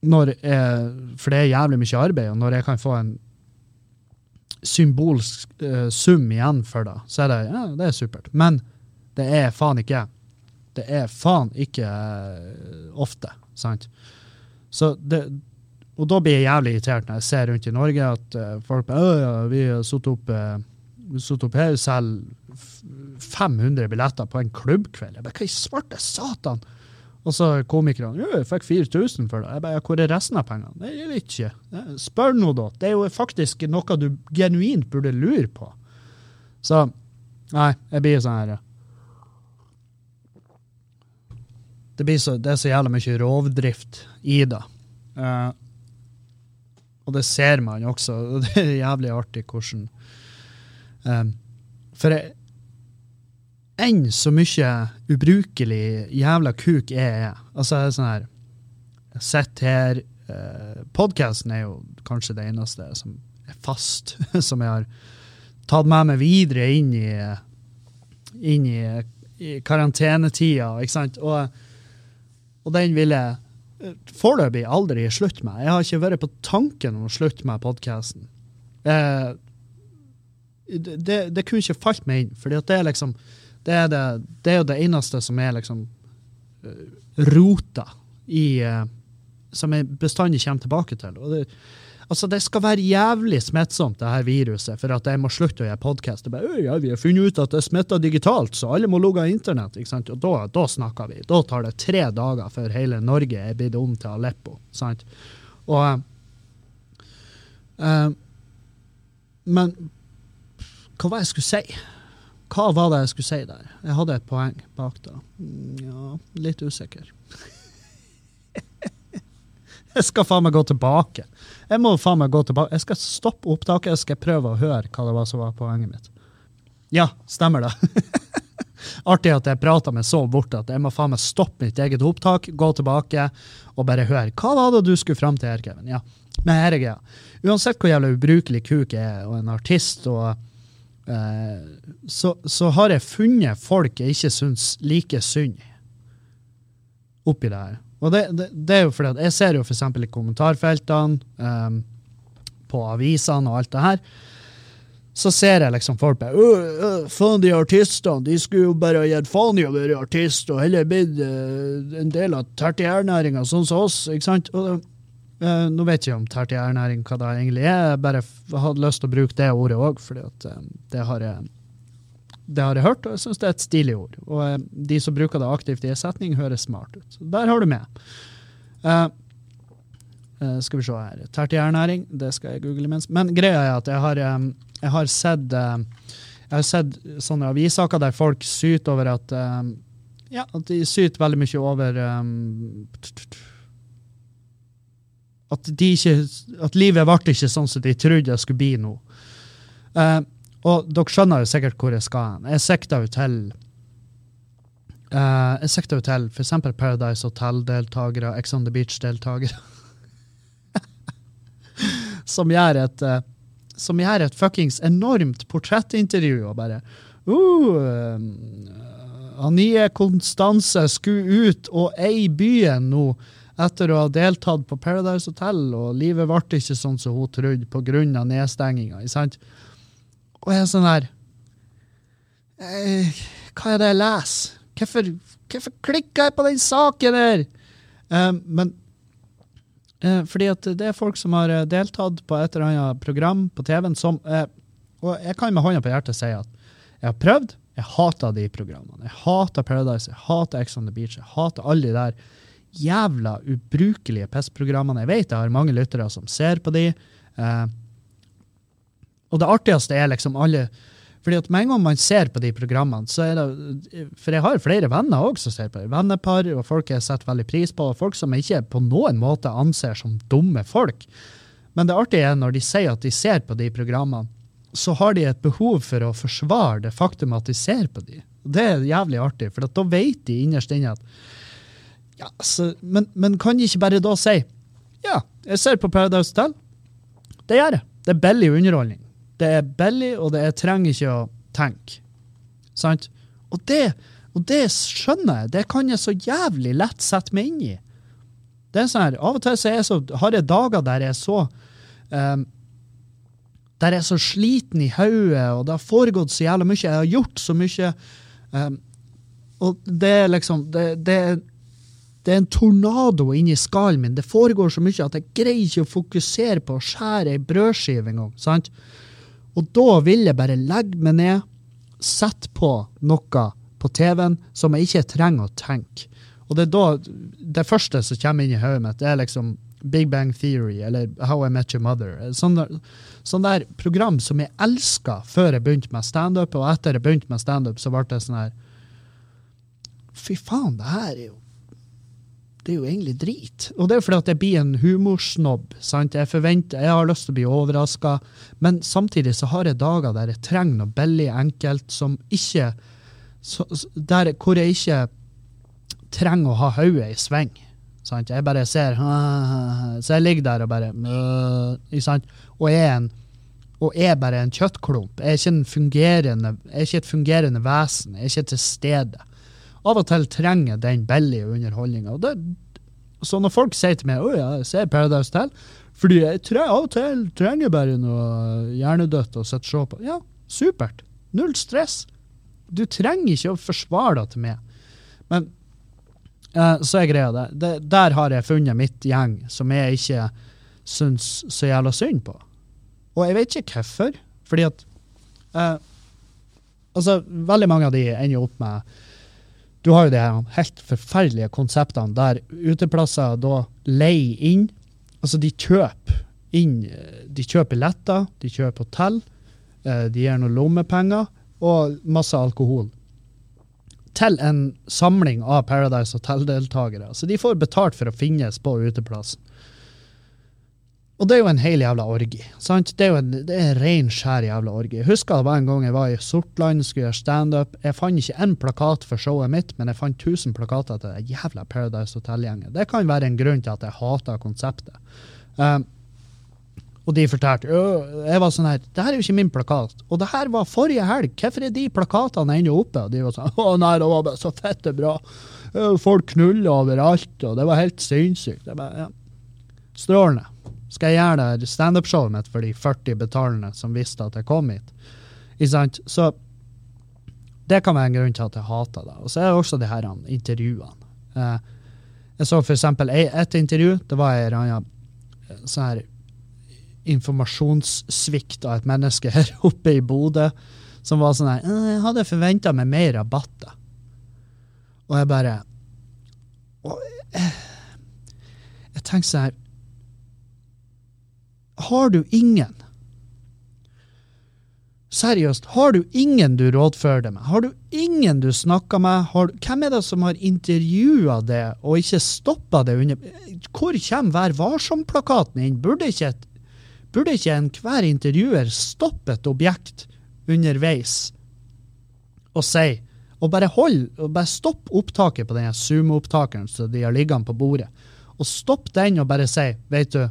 når jeg, For det er jævlig mye arbeid, og når jeg kan få en symbolsk uh, sum igjen for det, så er det ja, det er supert. Men det er faen ikke det er faen ikke uh, ofte. sant? Så det, og da blir jeg jævlig irritert når jeg ser rundt i Norge at uh, folk bare ja, vi har satt opp, uh, opp her, selger 500 billetter på en klubbkveld. Jeg bare, Hva i svarte satan? Og så komikerne jo, jeg fikk 4000 for det. Jeg bare, Hvor er resten av pengene? Det vet ikke. Spør nå, da. Det er jo faktisk noe du genuint burde lure på. Så nei, jeg blir sånn her det, så, det, er så jævla mye rovdrift i det. Uh, og det ser man også. Det er jævlig artig hvordan um, For jeg, enn så mye ubrukelig jævla kuk jeg er. Altså, jeg er sånn her Jeg her eh, Podkasten er jo kanskje det eneste som er fast, som jeg har tatt med meg videre inn i, inn i, i karantenetida, ikke sant? Og, og den vil jeg eh, foreløpig aldri slutte med. Jeg har ikke vært på tanken om å slutte med podkasten. Eh, det, det kunne ikke falt meg inn, for det er liksom det er, det, det er jo det eneste som er liksom eh, rota i uh, Som jeg bestandig kommer tilbake til. Og det, altså det skal være jævlig smittsomt, det her viruset, for at jeg må slutte å gjøre podkast. Ja, vi har funnet ut at det er smitta digitalt, så alle må logge av internett. ikke sant? Og da, da, snakker vi. Da tar det tre dager før hele Norge er blitt om til Aleppo. sant? Og uh, Men hva var det jeg skulle si? Hva var det jeg skulle si der? Jeg hadde et poeng bak da. Ja, litt usikker. jeg skal faen meg gå tilbake. Jeg må faen meg gå tilbake. Jeg skal stoppe opptaket, jeg skal prøve å høre hva det var som var poenget mitt. Ja, stemmer det. Artig at jeg prata meg så bort at jeg må faen meg stoppe mitt eget opptak, gå tilbake og bare høre. Hva var det du skulle fram til her, Kevin? Ja, men her er greia. Uansett hvor jævla ubrukelig kuk jeg er, og en artist og så, så, har jeg funnet folk jeg ikke syns like synd oppi det her. Og det, det, det, er jo fordi at jeg ser jo f.eks. i kommentarfeltene, um, på avisene og alt det her, så ser jeg liksom folk bare Faen, de artistene, de skulle jo bare gitt faen i å være artist og heller blitt uh, en del av tertiærnæringa, sånn som oss. ikke sant? Og Uh, nå vet jeg om tertiærnæring hva det egentlig er, jeg bare hadde lyst til å bruke det ordet òg, for uh, det, har jeg, det har jeg hørt, og jeg syns det er et stilig ord. Og uh, de som bruker det aktivt i en setning, høres smart ut. Så der har du med. skal vi se her. Tertiærnæring, det skal jeg google imens. Men greia er at jeg har, jeg har sett jeg har sett sånne avissaker der folk syter over at ja, at de syter veldig mye over um, at, ikke, at livet ble ikke sånn som de trodde det skulle bli nå. Uh, og dere skjønner jo sikkert hvor jeg skal hen. Jeg sikter jo til uh, Jeg sikter jo til f.eks. Paradise Hotel-deltakere, Ex on the Beach-deltakere. som gjør et uh, som gjør et fuckings enormt portrettintervju og bare uh, Anie Konstanse skulle ut og eie byen nå etter å ha deltatt på Paradise Hotel, og livet ble ikke sånn som hun trodde pga. nedstenginga. Og jeg er sånn her eh, Hva er det jeg leser? Hvorfor, hvorfor klikker jeg på den saken der? Eh, men eh, fordi at det er folk som har eh, deltatt på et eller annet program på TV-en som eh, Og jeg kan med hånda på hjertet si at jeg har prøvd. Jeg hater de programmene. Jeg hater Paradise, jeg hater Ex on the Beach, jeg hater alle de der jævla ubrukelige pissprogrammene. Jeg vet jeg har mange lyttere som ser på de. Eh, og det artigste er liksom alle fordi at Med en gang man ser på de programmene, så er det For jeg har flere venner også som ser på det. Vennepar og folk jeg setter veldig pris på, og folk som jeg ikke på noen måte anser som dumme folk. Men det artige er når de sier at de ser på de programmene, så har de et behov for å forsvare det faktum at de ser på de. Det er jævlig artig, for da vet de innerst inne at ja, altså, men, men, kan de ikke bare da si ja, jeg ser på Paradise Hotel? Det gjør jeg. Det er billig underholdning. Det er billig, og det, jeg trenger ikke å tenke. Sant? Og det, og det skjønner jeg. Det kan jeg så jævlig lett sette meg inn i. Det er sånn her, Av og til så, så har jeg dager der jeg er så um, Der jeg er så sliten i hodet, og det har foregått så jævlig mye. Jeg har gjort så mye. Um, og det er liksom det, det, det er en tornado inni skallen min. Det foregår så mye at jeg greier ikke å fokusere på å skjære ei brødskive engang. sant? Og da vil jeg bare legge meg ned, sette på noe på TV-en som jeg ikke trenger å tenke. Og det er da det første som kommer inn i hodet mitt, det er liksom Big Bang Theory eller How I Met Your Mother. Sånn der, sånn der program som jeg elska før jeg begynte med standup, og etter jeg begynte med standup, så ble det sånn her Fy faen, det her er jo det er jo egentlig drit. Og det er fordi at jeg blir en humorsnobb. sant? Jeg forventer, jeg har lyst til å bli overraska, men samtidig så har jeg dager der jeg trenger noe billig, enkelt, som ikke der hvor jeg ikke trenger å ha hodet i sving. Sant? Jeg bare ser Så jeg ligger der og bare sant? Og er en og er bare en kjøttklump. Jeg er ikke, en fungerende, jeg er ikke et fungerende vesen. Jeg er ikke til stede. Av og til trenger den billige underholdninga. Så når folk sier til meg at jeg ser Paradise Hotel, fordi jeg tre, av og til trenger bare noe hjernedødt å sitte og se på. Ja, supert. Null stress. Du trenger ikke å forsvare deg til meg. Men uh, så er greia det. det. Der har jeg funnet mitt gjeng som jeg ikke syns så jævla synd på. Og jeg vet ikke hvorfor. Fordi at uh, Altså, veldig mange av de ender opp med Du har jo de helt forferdelige konseptene der uteplasser da leier inn Altså, de kjøper inn De kjøper billetter, de kjøper hotell, eh, de gir noen lommepenger og masse alkohol. Til en samling av Paradise Hotel-deltakere. Så de får betalt for å finnes på uteplassen. Og det er jo en hel jævla orgi. sant? Det er jo en, det er en ren, skjær jævla orgi. Husker det var en gang jeg var i Sortland, skulle gjøre standup. Jeg fant ikke én plakat for showet mitt, men jeg fant 1000 plakater til det jævla Paradise Hotel-gjengen. Det kan være en grunn til at jeg hater konseptet. Um, og de fortalte jeg var sånn her, det her er jo ikke min plakat. Og det her var forrige helg. Hvorfor er de plakatene ennå oppe? Og de var sånn Å nei, det var bare så fette bra. Folk knulla overalt, og det var helt sinnssykt. Ja. Strålende. Skal jeg gjøre det standup-showet mitt for de 40 betalende som visste at jeg kom hit? Ikke sant? Så det kan være en grunn til at jeg hater det. Og så er det også de her intervjuene. Eh, jeg så for eksempel et intervju. Det var en annen eh, sånn her informasjonssvikt av et menneske her oppe i Bodø som var sånn her «Øh, Jeg hadde forventa meg mer rabatter. Og jeg bare og jeg, jeg tenker sånn her har du ingen? Seriøst, har du ingen du rådfører deg med? Har du ingen du snakker med? Du, hvem er det som har intervjua det og ikke stoppa det under Hvor kommer Vær varsom-plakaten inn? Burde ikke, et, burde ikke enhver intervjuer stoppe et objekt underveis og si og bare hold, og bare stopp opptaket på den Zoom-opptakeren som de har liggende på bordet, og stopp den og bare si, vet du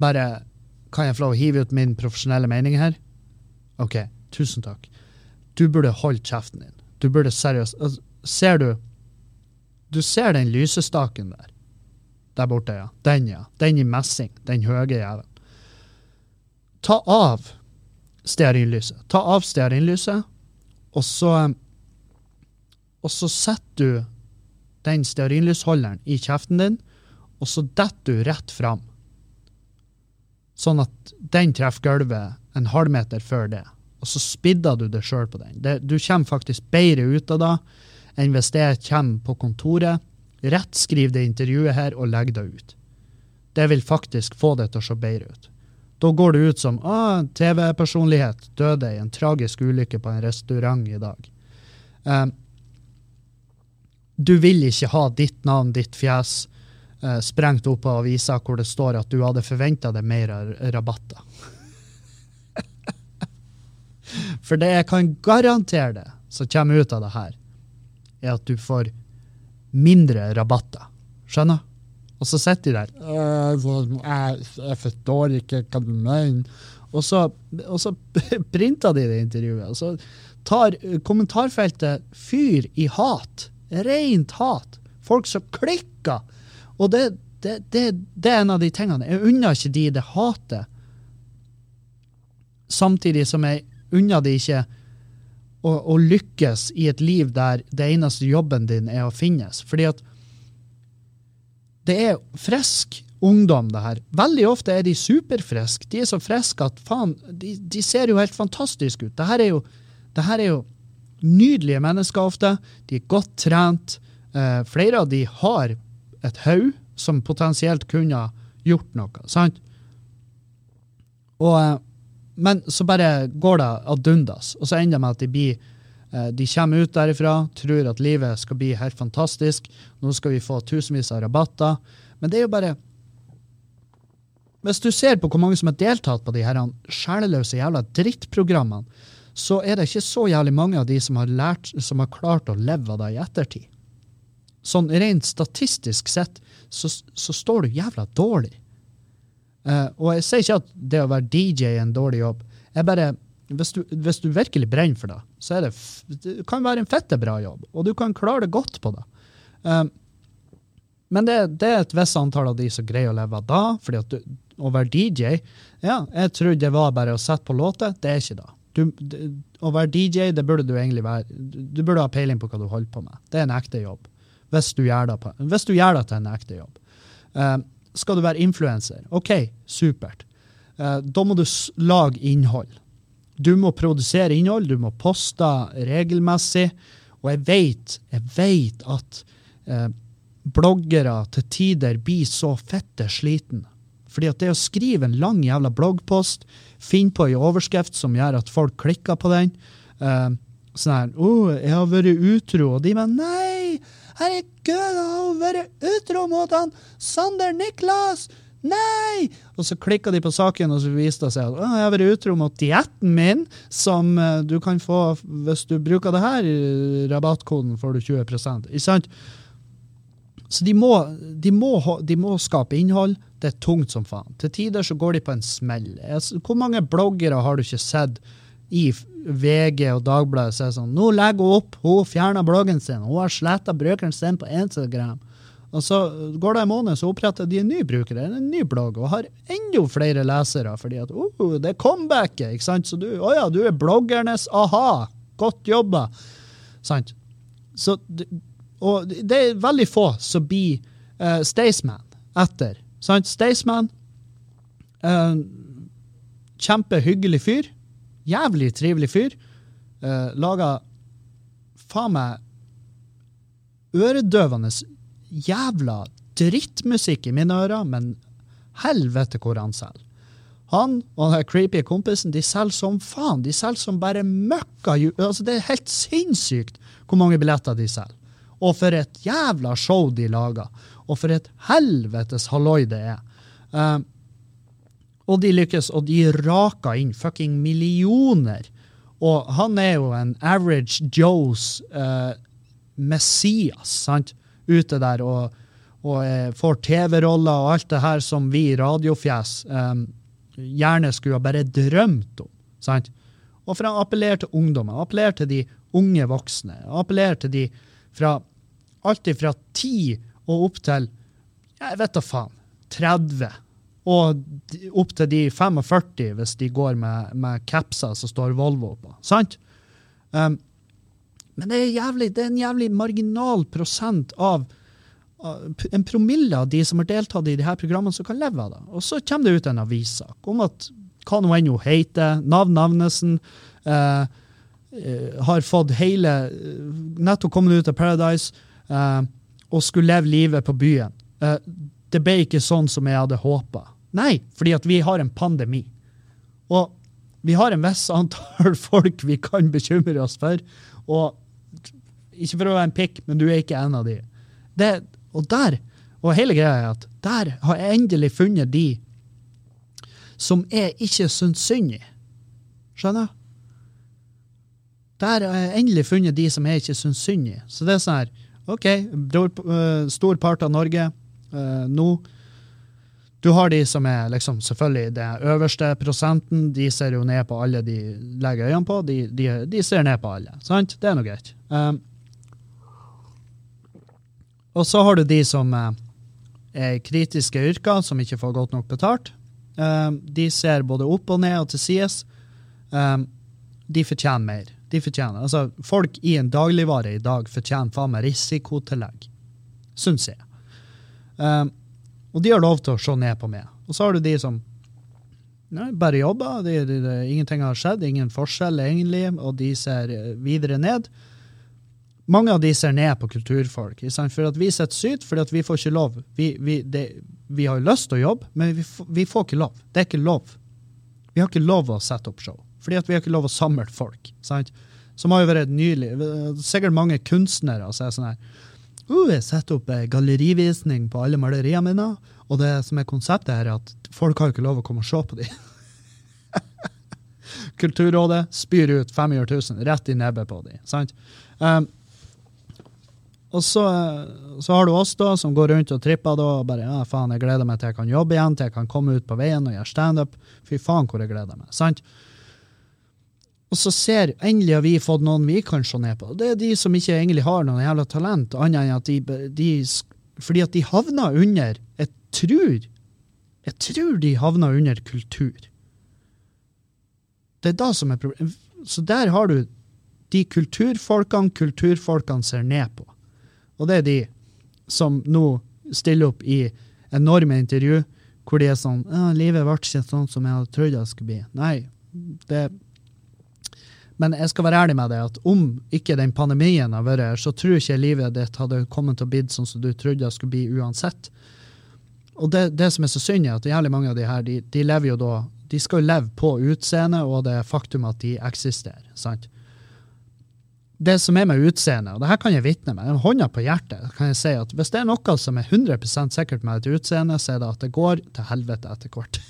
bare Kan jeg få lov å hive ut min profesjonelle mening her? OK, tusen takk. Du burde holdt kjeften din. Du burde seriøst altså, Ser du Du ser den lysestaken der? Der borte, ja. Den, ja. Den i messing. Den høye jævelen. Ta av stearinlyset. Ta av stearinlyset, og så Og så setter du den stearinlysholderen i kjeften din, og så detter du rett fram sånn at den treffer gulvet en halvmeter før det. Og så spidder du det sjøl på den. Det, du kommer faktisk bedre ut av det enn hvis det kommer på kontoret, Rettskriv det intervjuet her og legg det ut. Det vil faktisk få det til å se bedre ut. Da går det ut som ah, TV-personlighet døde i en tragisk ulykke på en restaurant i dag. Um, du vil ikke ha ditt navn, ditt fjes, sprengt opp av avisa hvor det står at du hadde forventa deg mer rabatter. For det jeg kan garantere deg som kommer ut av det her, er at du får mindre rabatter. Skjønner? Og så sitter de der jeg, jeg forstår ikke hva du mener. Og så, og så printer de det intervjuet. Og så tar kommentarfeltet fyr i hat. Rent hat. Folk som klikker og det, det, det, det, er en av de tingene. Jeg unner ikke de det hatet, samtidig som jeg unner de ikke å, å, lykkes i et liv der det eneste jobben din er å finnes. Fordi at det er frisk ungdom, det her. Veldig ofte er de superfriske. De er så friske at faen, de, de, ser jo helt fantastiske ut. Det her er jo, det her er jo nydelige mennesker ofte. De er godt trent. Eh, flere av de har et haug som potensielt kunne gjort noe. sant? Og, eh, men så bare går det ad undas, og så ender det med at de blir eh, de kommer ut derifra, tror at livet skal bli helt fantastisk. Nå skal vi få tusenvis av rabatter. Men det er jo bare Hvis du ser på hvor mange som har deltatt på de her sjeleløse jævla drittprogrammene, så er det ikke så jævlig mange av de som har, lært, som har klart å leve av det i ettertid. Sånn rent statistisk sett så, så står du jævla dårlig. Uh, og jeg sier ikke at det å være DJ er en dårlig jobb. Jeg bare, hvis du, hvis du virkelig brenner for det, så er det, det kan være en fette bra jobb, og du kan klare det godt på det. Uh, men det, det, er et visst antall av de som greier å leve av da. du, å være DJ Ja, jeg trodde det var bare å sette på låter. Det er ikke det. Du, det. Å være DJ, det burde du egentlig være. Du burde ha peiling på hva du holder på med. Det er en ekte jobb. Hvis du gjør det, på, hvis du gjør det til en ekte jobb. Uh, skal du være influenser? OK, supert. Uh, da må du lage innhold. Du må produsere innhold, du må poste regelmessig. Og jeg vet, jeg vet at uh, bloggere til tider blir så fette sliten. Fordi at det å skrive en lang jævla bloggpost, finne på en overskrift som gjør at folk klikker på den uh, Sånn her 'Å, oh, jeg har vært utro', og de mener 'Nei, herregud, jeg har vært utro mot han Sander Niklas'. Nei! Og så klikka de på saken, og så viste det seg at jeg har vært utro mot dietten min, som uh, du kan få hvis du bruker det her rabattkoden, får du 20% Ikke sant? Så de må, de, må, de må, skape innhold. Det er tungt som faen. Til tider så går de på en smell. Hvor mange bloggere har du ikke sett i VG og Dagbladet som er sånn 'Nå legger hun opp, hun fjerner bloggen sin, hun har sletta brukeren sin på Instagram'. Og så går det en måned, så oppretter de en ny bruker, en ny blogg, og har enda flere lesere. fordi at oh, det er comebacket. ikke sant? Så du, å ja, du er bloggernes aha. Godt jobba. Sant? Så og det er veldig få som blir uh, Staysman etter. Sant? Staysman, uh, kjempehyggelig fyr. Jævlig trivelig fyr. Uh, Laga faen meg øredøvende jævla drittmusikk i mine ører, men helvete hvor han selger. Han og den creepy kompisen de selger som faen. De selger som bare møkka. Altså, det er helt sinnssykt hvor mange billetter de selger. Og for et jævla show de lager. Og for et helvetes halloi det er. Uh, og de lykkes, og de raker inn fucking millioner. Og han er jo en average Joes uh, Messias, sant? Ute der og, og uh, får TV-roller og alt det her som vi radiofjes um, gjerne skulle ha bare drømt om. sant? Og for han appellerer til ungdommen, appellerer til de unge voksne, Appellerer til de fra alt fra 10 og opp til jeg vet da faen 30. Og opp til de 45 hvis de går med, med capser som står Volvo på. Sant? Um, men det er, jævlig, det er, en jævlig marginal prosent av en promille av de som har deltatt i de her programmene, som kan leve av det. Og så kommer det ut en avissak om at hva nå enn hun heter, Navn Navnesen, uh, uh, har fått hele Nettopp kommet ut av Paradise og skulle leve livet på byen. Det ble ikke sånn som jeg hadde håpa. Nei, fordi at vi har en pandemi. Og vi har en viss antall folk vi kan bekymre oss for. Og ikke for å være en pikk, men du er ikke en av de. Det, og der, og hele greia er at der har jeg endelig funnet de som jeg ikke syns synd i. Skjønner? Der har jeg endelig funnet de som jeg ikke syns synd i. Så det er sånn her OK, eh, stor part av Norge uh, nå. Du har de som er liksom selvfølgelig den øverste prosenten. De ser jo ned på alle de legger øynene på. De, de, de ser ned på alle. Sant? Det er nå greit. Um, og så har du de som uh, er kritiske yrker, som ikke får godt nok betalt. Um, de ser både opp og ned og til sides. Um, de fortjener mer. De fortjener. Altså, folk i en dagligvare i dag fortjener faen meg risikotillegg. Syns jeg. Um, og de har lov til å se ned på meg. Og så har du de som nei, bare jobber, de, de, de, ingenting har skjedd, ingen forskjell egentlig, og de ser eh, videre ned. Mange av de ser ned på kulturfolk. For at vi sitter sykt fordi at vi får ikke lov. Vi, vi, det, vi har lyst til å jobbe, men vi, vi, får ikke lov. Det er ikke lov. Vi har ikke lov å sette opp show. Fordi at vi har ikke lov å samle folk. sant? Som har jo vært nylig. Sikkert mange kunstnere som er sånn her uh, Jeg setter opp en gallerivisning på alle maleriene mine, og det som er konseptet, her er at folk har ikke lov å komme og se på dem. Kulturrådet spyr ut 500 000 rett i nebbet på dem. sant? Um, og så, så, har du oss da, som går rundt og tripper da, og bare ja, faen, jeg gleder meg til jeg kan jobbe igjen, til jeg kan komme ut på veien og gjøre standup. Fy faen, hvor jeg gleder meg. sant? Og så ser endelig har vi fått noen vi kan se ned på. Det er de som ikke egentlig har noen jævla talent, annet enn at de, de Fordi at de havner under Jeg tror Jeg tror de havner under kultur. Det er da som er problemet. Så der har du de kulturfolkene kulturfolkene ser ned på. Og det er de som nå stiller opp i enorme intervju hvor de er sånn 'Livet ble ikke sånn som jeg hadde trodd det skulle bli'. Nei, det men jeg skal være ærlig med deg at om ikke den pandemien har vært her, så tror ikke livet ditt hadde kommet til å bli sånn som du trodde det skulle bli uansett. Og det, det, som er så synd, er at jævlig mange av de her, de, de lever jo da De skal jo leve på utseendet og det faktum at de eksisterer. sant? Det som er med utseendet, og det her kan jeg vitne med, hånda på hjertet, kan jeg si at hvis det er noe som er 100% sikkert med et utseende, så er det at det går til helvete etter hvert.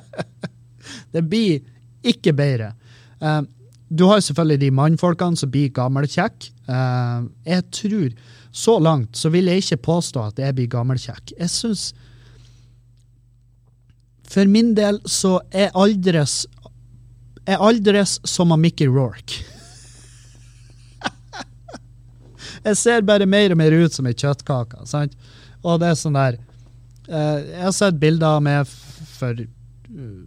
det blir ikke bedre. Um, du har selvfølgelig de mannfolkene som blir gammelkjekke. Uh, jeg tror Så langt så vil jeg ikke påstå at jeg blir gammelkjekk. Jeg syns For min del så er aldres er aldres som av Mickey Rorke. jeg ser bare mer og mer ut som ei kjøttkake. sant? Og det er sånn der uh, Jeg har sett bilder av meg for uh,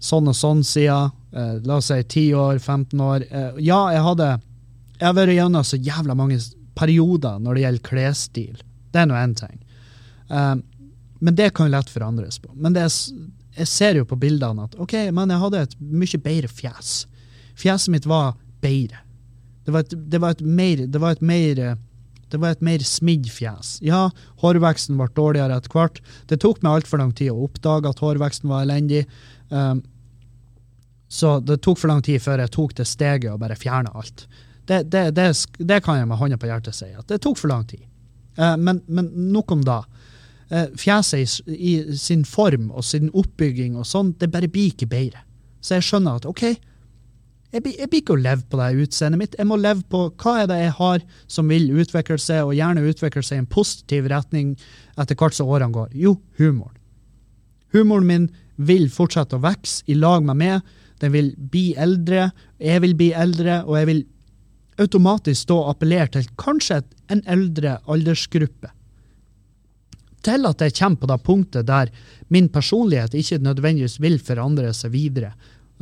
sånn og sånn siden eh, la oss si 10 år, 15 år. Eh, ja, jeg hadde jeg har vært gjennom så jævla mange perioder når det gjelder klesstil. Det er nå én ting. Um, men det kan jo lett forandres på. Men er, jeg ser jo på bildene at ok, men jeg hadde et mye bedre fjes. Fjeset mitt var bedre. Det var et, det var et mer det var et mer det var et mer smidd fjes. Ja, hårveksten ble dårligere etter hvert. Det tok meg altfor lang tid å oppdage at hårveksten var elendig. Um, så det tok for lang tid før jeg tok det steget og bare fjerna alt. Det, det, det, det, kan jeg med hånda på hjertet si, at det tok for lang tid. Eh, men, men, nok om da. Eh, fjeset i, i, sin form og sin oppbygging og sånn, det bare blir ikke bedre. Så jeg skjønner at OK, jeg jeg blir ikke å leve på det utseendet mitt. Jeg må leve på hva er det jeg har som vil utvikle seg, og gjerne utvikle seg i en positiv retning etter hvert som årene går. Jo, humoren. Humoren min vil fortsette å vokse i lag med meg den vil bli eldre, jeg vil bli eldre, og jeg vil automatisk stå og appellere til kanskje en eldre aldersgruppe. Til at jeg kommer på det punktet der min personlighet ikke nødvendigvis vil forandre seg videre,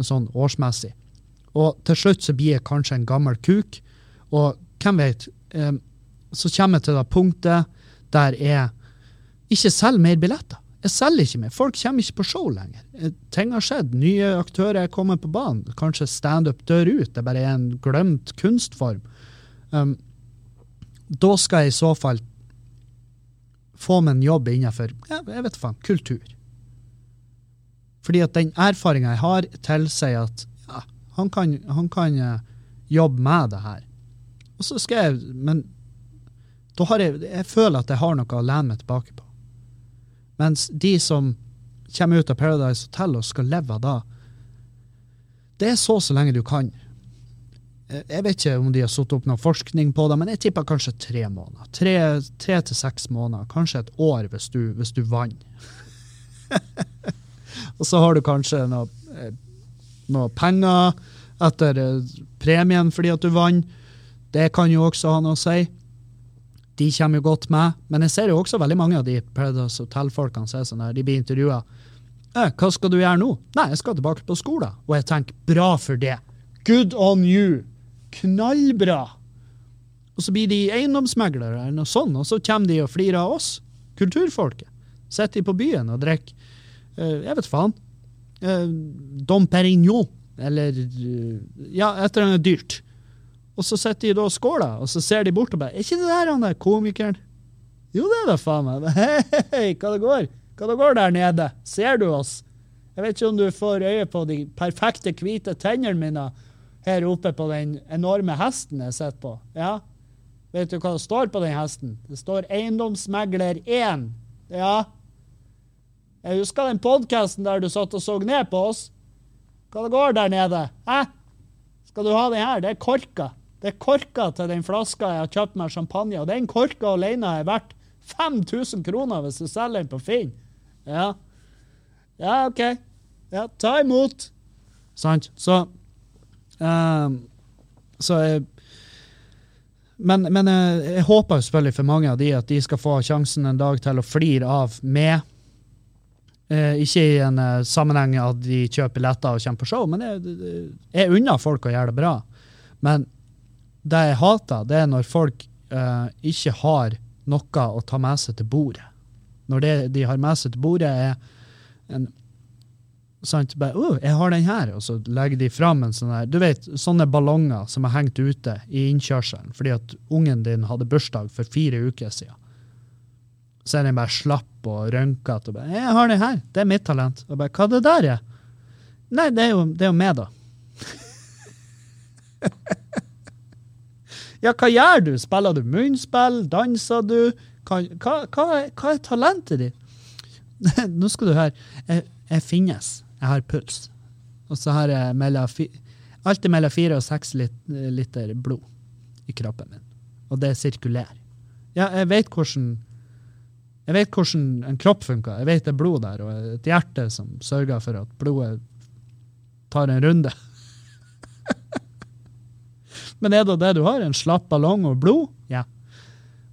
sånn årsmessig. Og til slutt så blir jeg kanskje en gammel kuk, og hvem vet, eh, så kommer jeg til det punktet der jeg ikke selger mer billetter. Jeg selger ikke mer. Folk kommer ikke på show lenger. Eh, ting har skjedd. Nye aktører er kommet på banen. Kanskje standup dør ut. Det bare er en glemt kunstform. Um, da skal jeg i så fall få meg en jobb innenfor jeg vet faen, kultur. Fordi at den erfaringa jeg har, tilsier at ja, han kan, han kan uh, jobbe med det her. Og så skal jeg Men da har jeg, jeg føler at jeg har noe å lene meg tilbake på. Mens de som kommer ut av Paradise Hotel og skal leve av da, det er så så lenge du kan. Jeg vet ikke om de har satt opp noe forskning på det, men jeg tipper kanskje tre måneder. Tre, tre til seks måneder. Kanskje et år hvis du, hvis du vant. og så har du kanskje noe, eh, noe penger etter eh, premien fordi at du vant. Det kan jo også ha noe å si de kommer jo godt med. Men jeg ser jo også veldig mange av de Paradise Hotel-folkene som er sånn der, de blir intervjua. Eh, 'Hva skal du gjøre nå?' 'Nei, jeg skal tilbake på skolen.' Og jeg tenker 'bra for det'. Good on you! Knallbra! Og så blir de eiendomsmeglere eller noe sånt, og så kommer de og flirer av oss, kulturfolket. Sitter de på byen og drikker eh, Jeg vet faen. Eh, Dom Perignon, eller uh, Ja, et eller annet dyrt. Og så sitter de da og skåler, og så ser de bort og bare 'Er ikke det der han der komikeren?' Jo, det er da faen meg. Hei, hei, hva det går? Hva det går der nede? Ser du oss? Jeg vet ikke om du får øye på de perfekte, hvite tennene mine her oppe på den enorme hesten jeg sitter på. Ja? Vet du hva det står på den hesten? Det står 'Eiendomsmegler 1'. Ja. Jeg husker den podkasten der du satt og så ned på oss. Hva det går der nede? Hæ? Skal du ha den her? Det er korka. Det er korka til den flaska jeg har kjøpt med champagne, og den korka alene er verdt 5000 kroner hvis du selger den på Finn. Ja. Ja, OK. Ja, ta imot. Sant? Så um, Så jeg men, men jeg, jeg håper selvfølgelig for mange av de at de skal få sjansen en dag til å flire av med. Eh, ikke i en eh, sammenheng at de kjøper billetter og kommer på show, men jeg, jeg unner folk å gjøre det bra. Men det jeg hater, det er når folk uh, ikke har noe å ta med seg til bordet. Når det de har med seg til bordet, er en sant, bare, oh, 'Jeg har den her', og så legger de fram en sånn her, du vet, sånne ballonger som er hengt ute i innkjørselen fordi at ungen din hadde bursdag for fire uker siden. Så er den bare slapp og rønkete. Og 'Jeg har den her. Det er mitt talent.' Og bare, 'Hva det der er?' Nei, det er jo, jo meg, da. ja, hva gjør du? Spiller du munnspill? Danser du? Hva, hva, hva, er, hva er talentet ditt? Nå skal du høre. Jeg, jeg, finnes. Jeg har puls. Og så har jeg mellom, alltid mellom fire og seks liter blod i kroppen min. Og det sirkulerer. Ja, jeg vet hvordan jeg vet hvordan en kropp funker. Jeg vet det er blod der, og et hjerte som sørger for at blodet tar en runde. Men er det det du har? En slapp ballong og blod? Ja.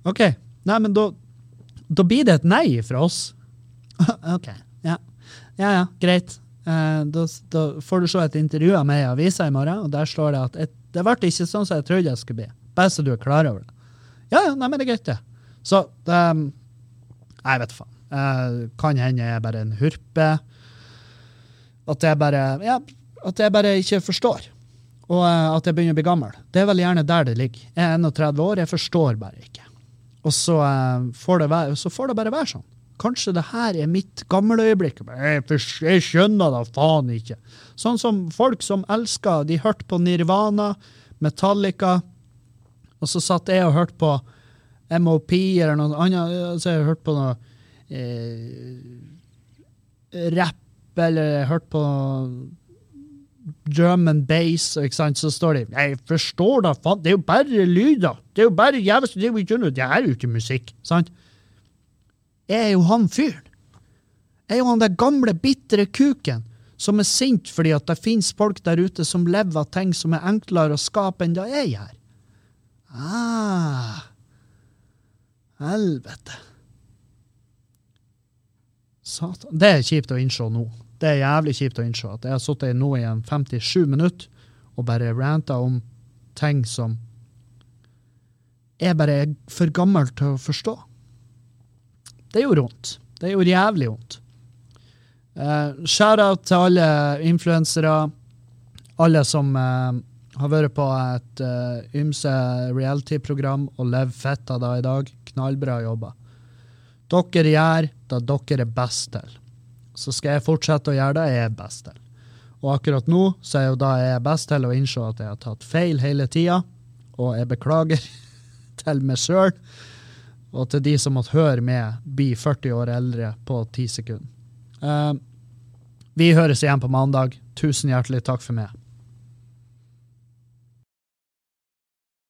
OK. Nei, men da, da blir det et nei fra oss. OK. Ja. Ja, ja, greit. Eh, da, da, får du se et intervju av meg i avisa i morgen, og der står det at et, det ble ikke sånn som jeg trodde det skulle bli. Bare så du er klar over det. Ja, ja, nei, men det er greit, det. Så det Jeg vet faen. Eh, kan hende jeg er bare en hurpe. At jeg bare Ja, at jeg bare ikke forstår og eh, at jeg begynner å bli gammel. Det er vel gjerne der det ligger. Jeg er 31 år, jeg forstår bare ikke. Og så, uh, får, det være, så får det bare være sånn. Kanskje det her er mitt gamleøyeblikk. Jeg, jeg skjønner da faen ikke. Sånn som folk som elsker De hørte på Nirvana, Metallica, og så satt jeg og hørte på MOP eller noe annet. Så jeg hørte på noe eh, rapp, eller jeg hørte på drum and bass, ikke sant, så står de Jeg forstår da, faen, det er jo bare lyder. Det er jo bare jævlig, det, det er jo ikke musikk, sant? Jeg er jo han fyren. Jeg er jo han der gamle, bitre kuken som er sint fordi at det finnes folk der ute som lever av ting som er enklere å skape enn det jeg gjør. Ah. Helvete. Satan. Det er kjipt å innse nå. Det er jævlig kjipt å innse at jeg har sittet nå i en 57 minutter og bare ranta om ting som jeg bare er for gammel til å forstå. Det gjorde vondt. Det gjorde jævlig vondt. Uh, Shout-out til alle influensere, alle som uh, har vært på et uh, ymse reality-program og levd fett av det i dag. Knallbra jobba. Dere gjør det dere er best til så skal jeg fortsette å gjøre det jeg er best til. Og akkurat nå så er jo da jeg er best til å innse at jeg har tatt feil hele tida, og jeg beklager til meg sjøl og til de som måtte høre med bli 40 år eldre på 10 sekunder. Uh, vi høres igjen på mandag. Tusen hjertelig takk for meg.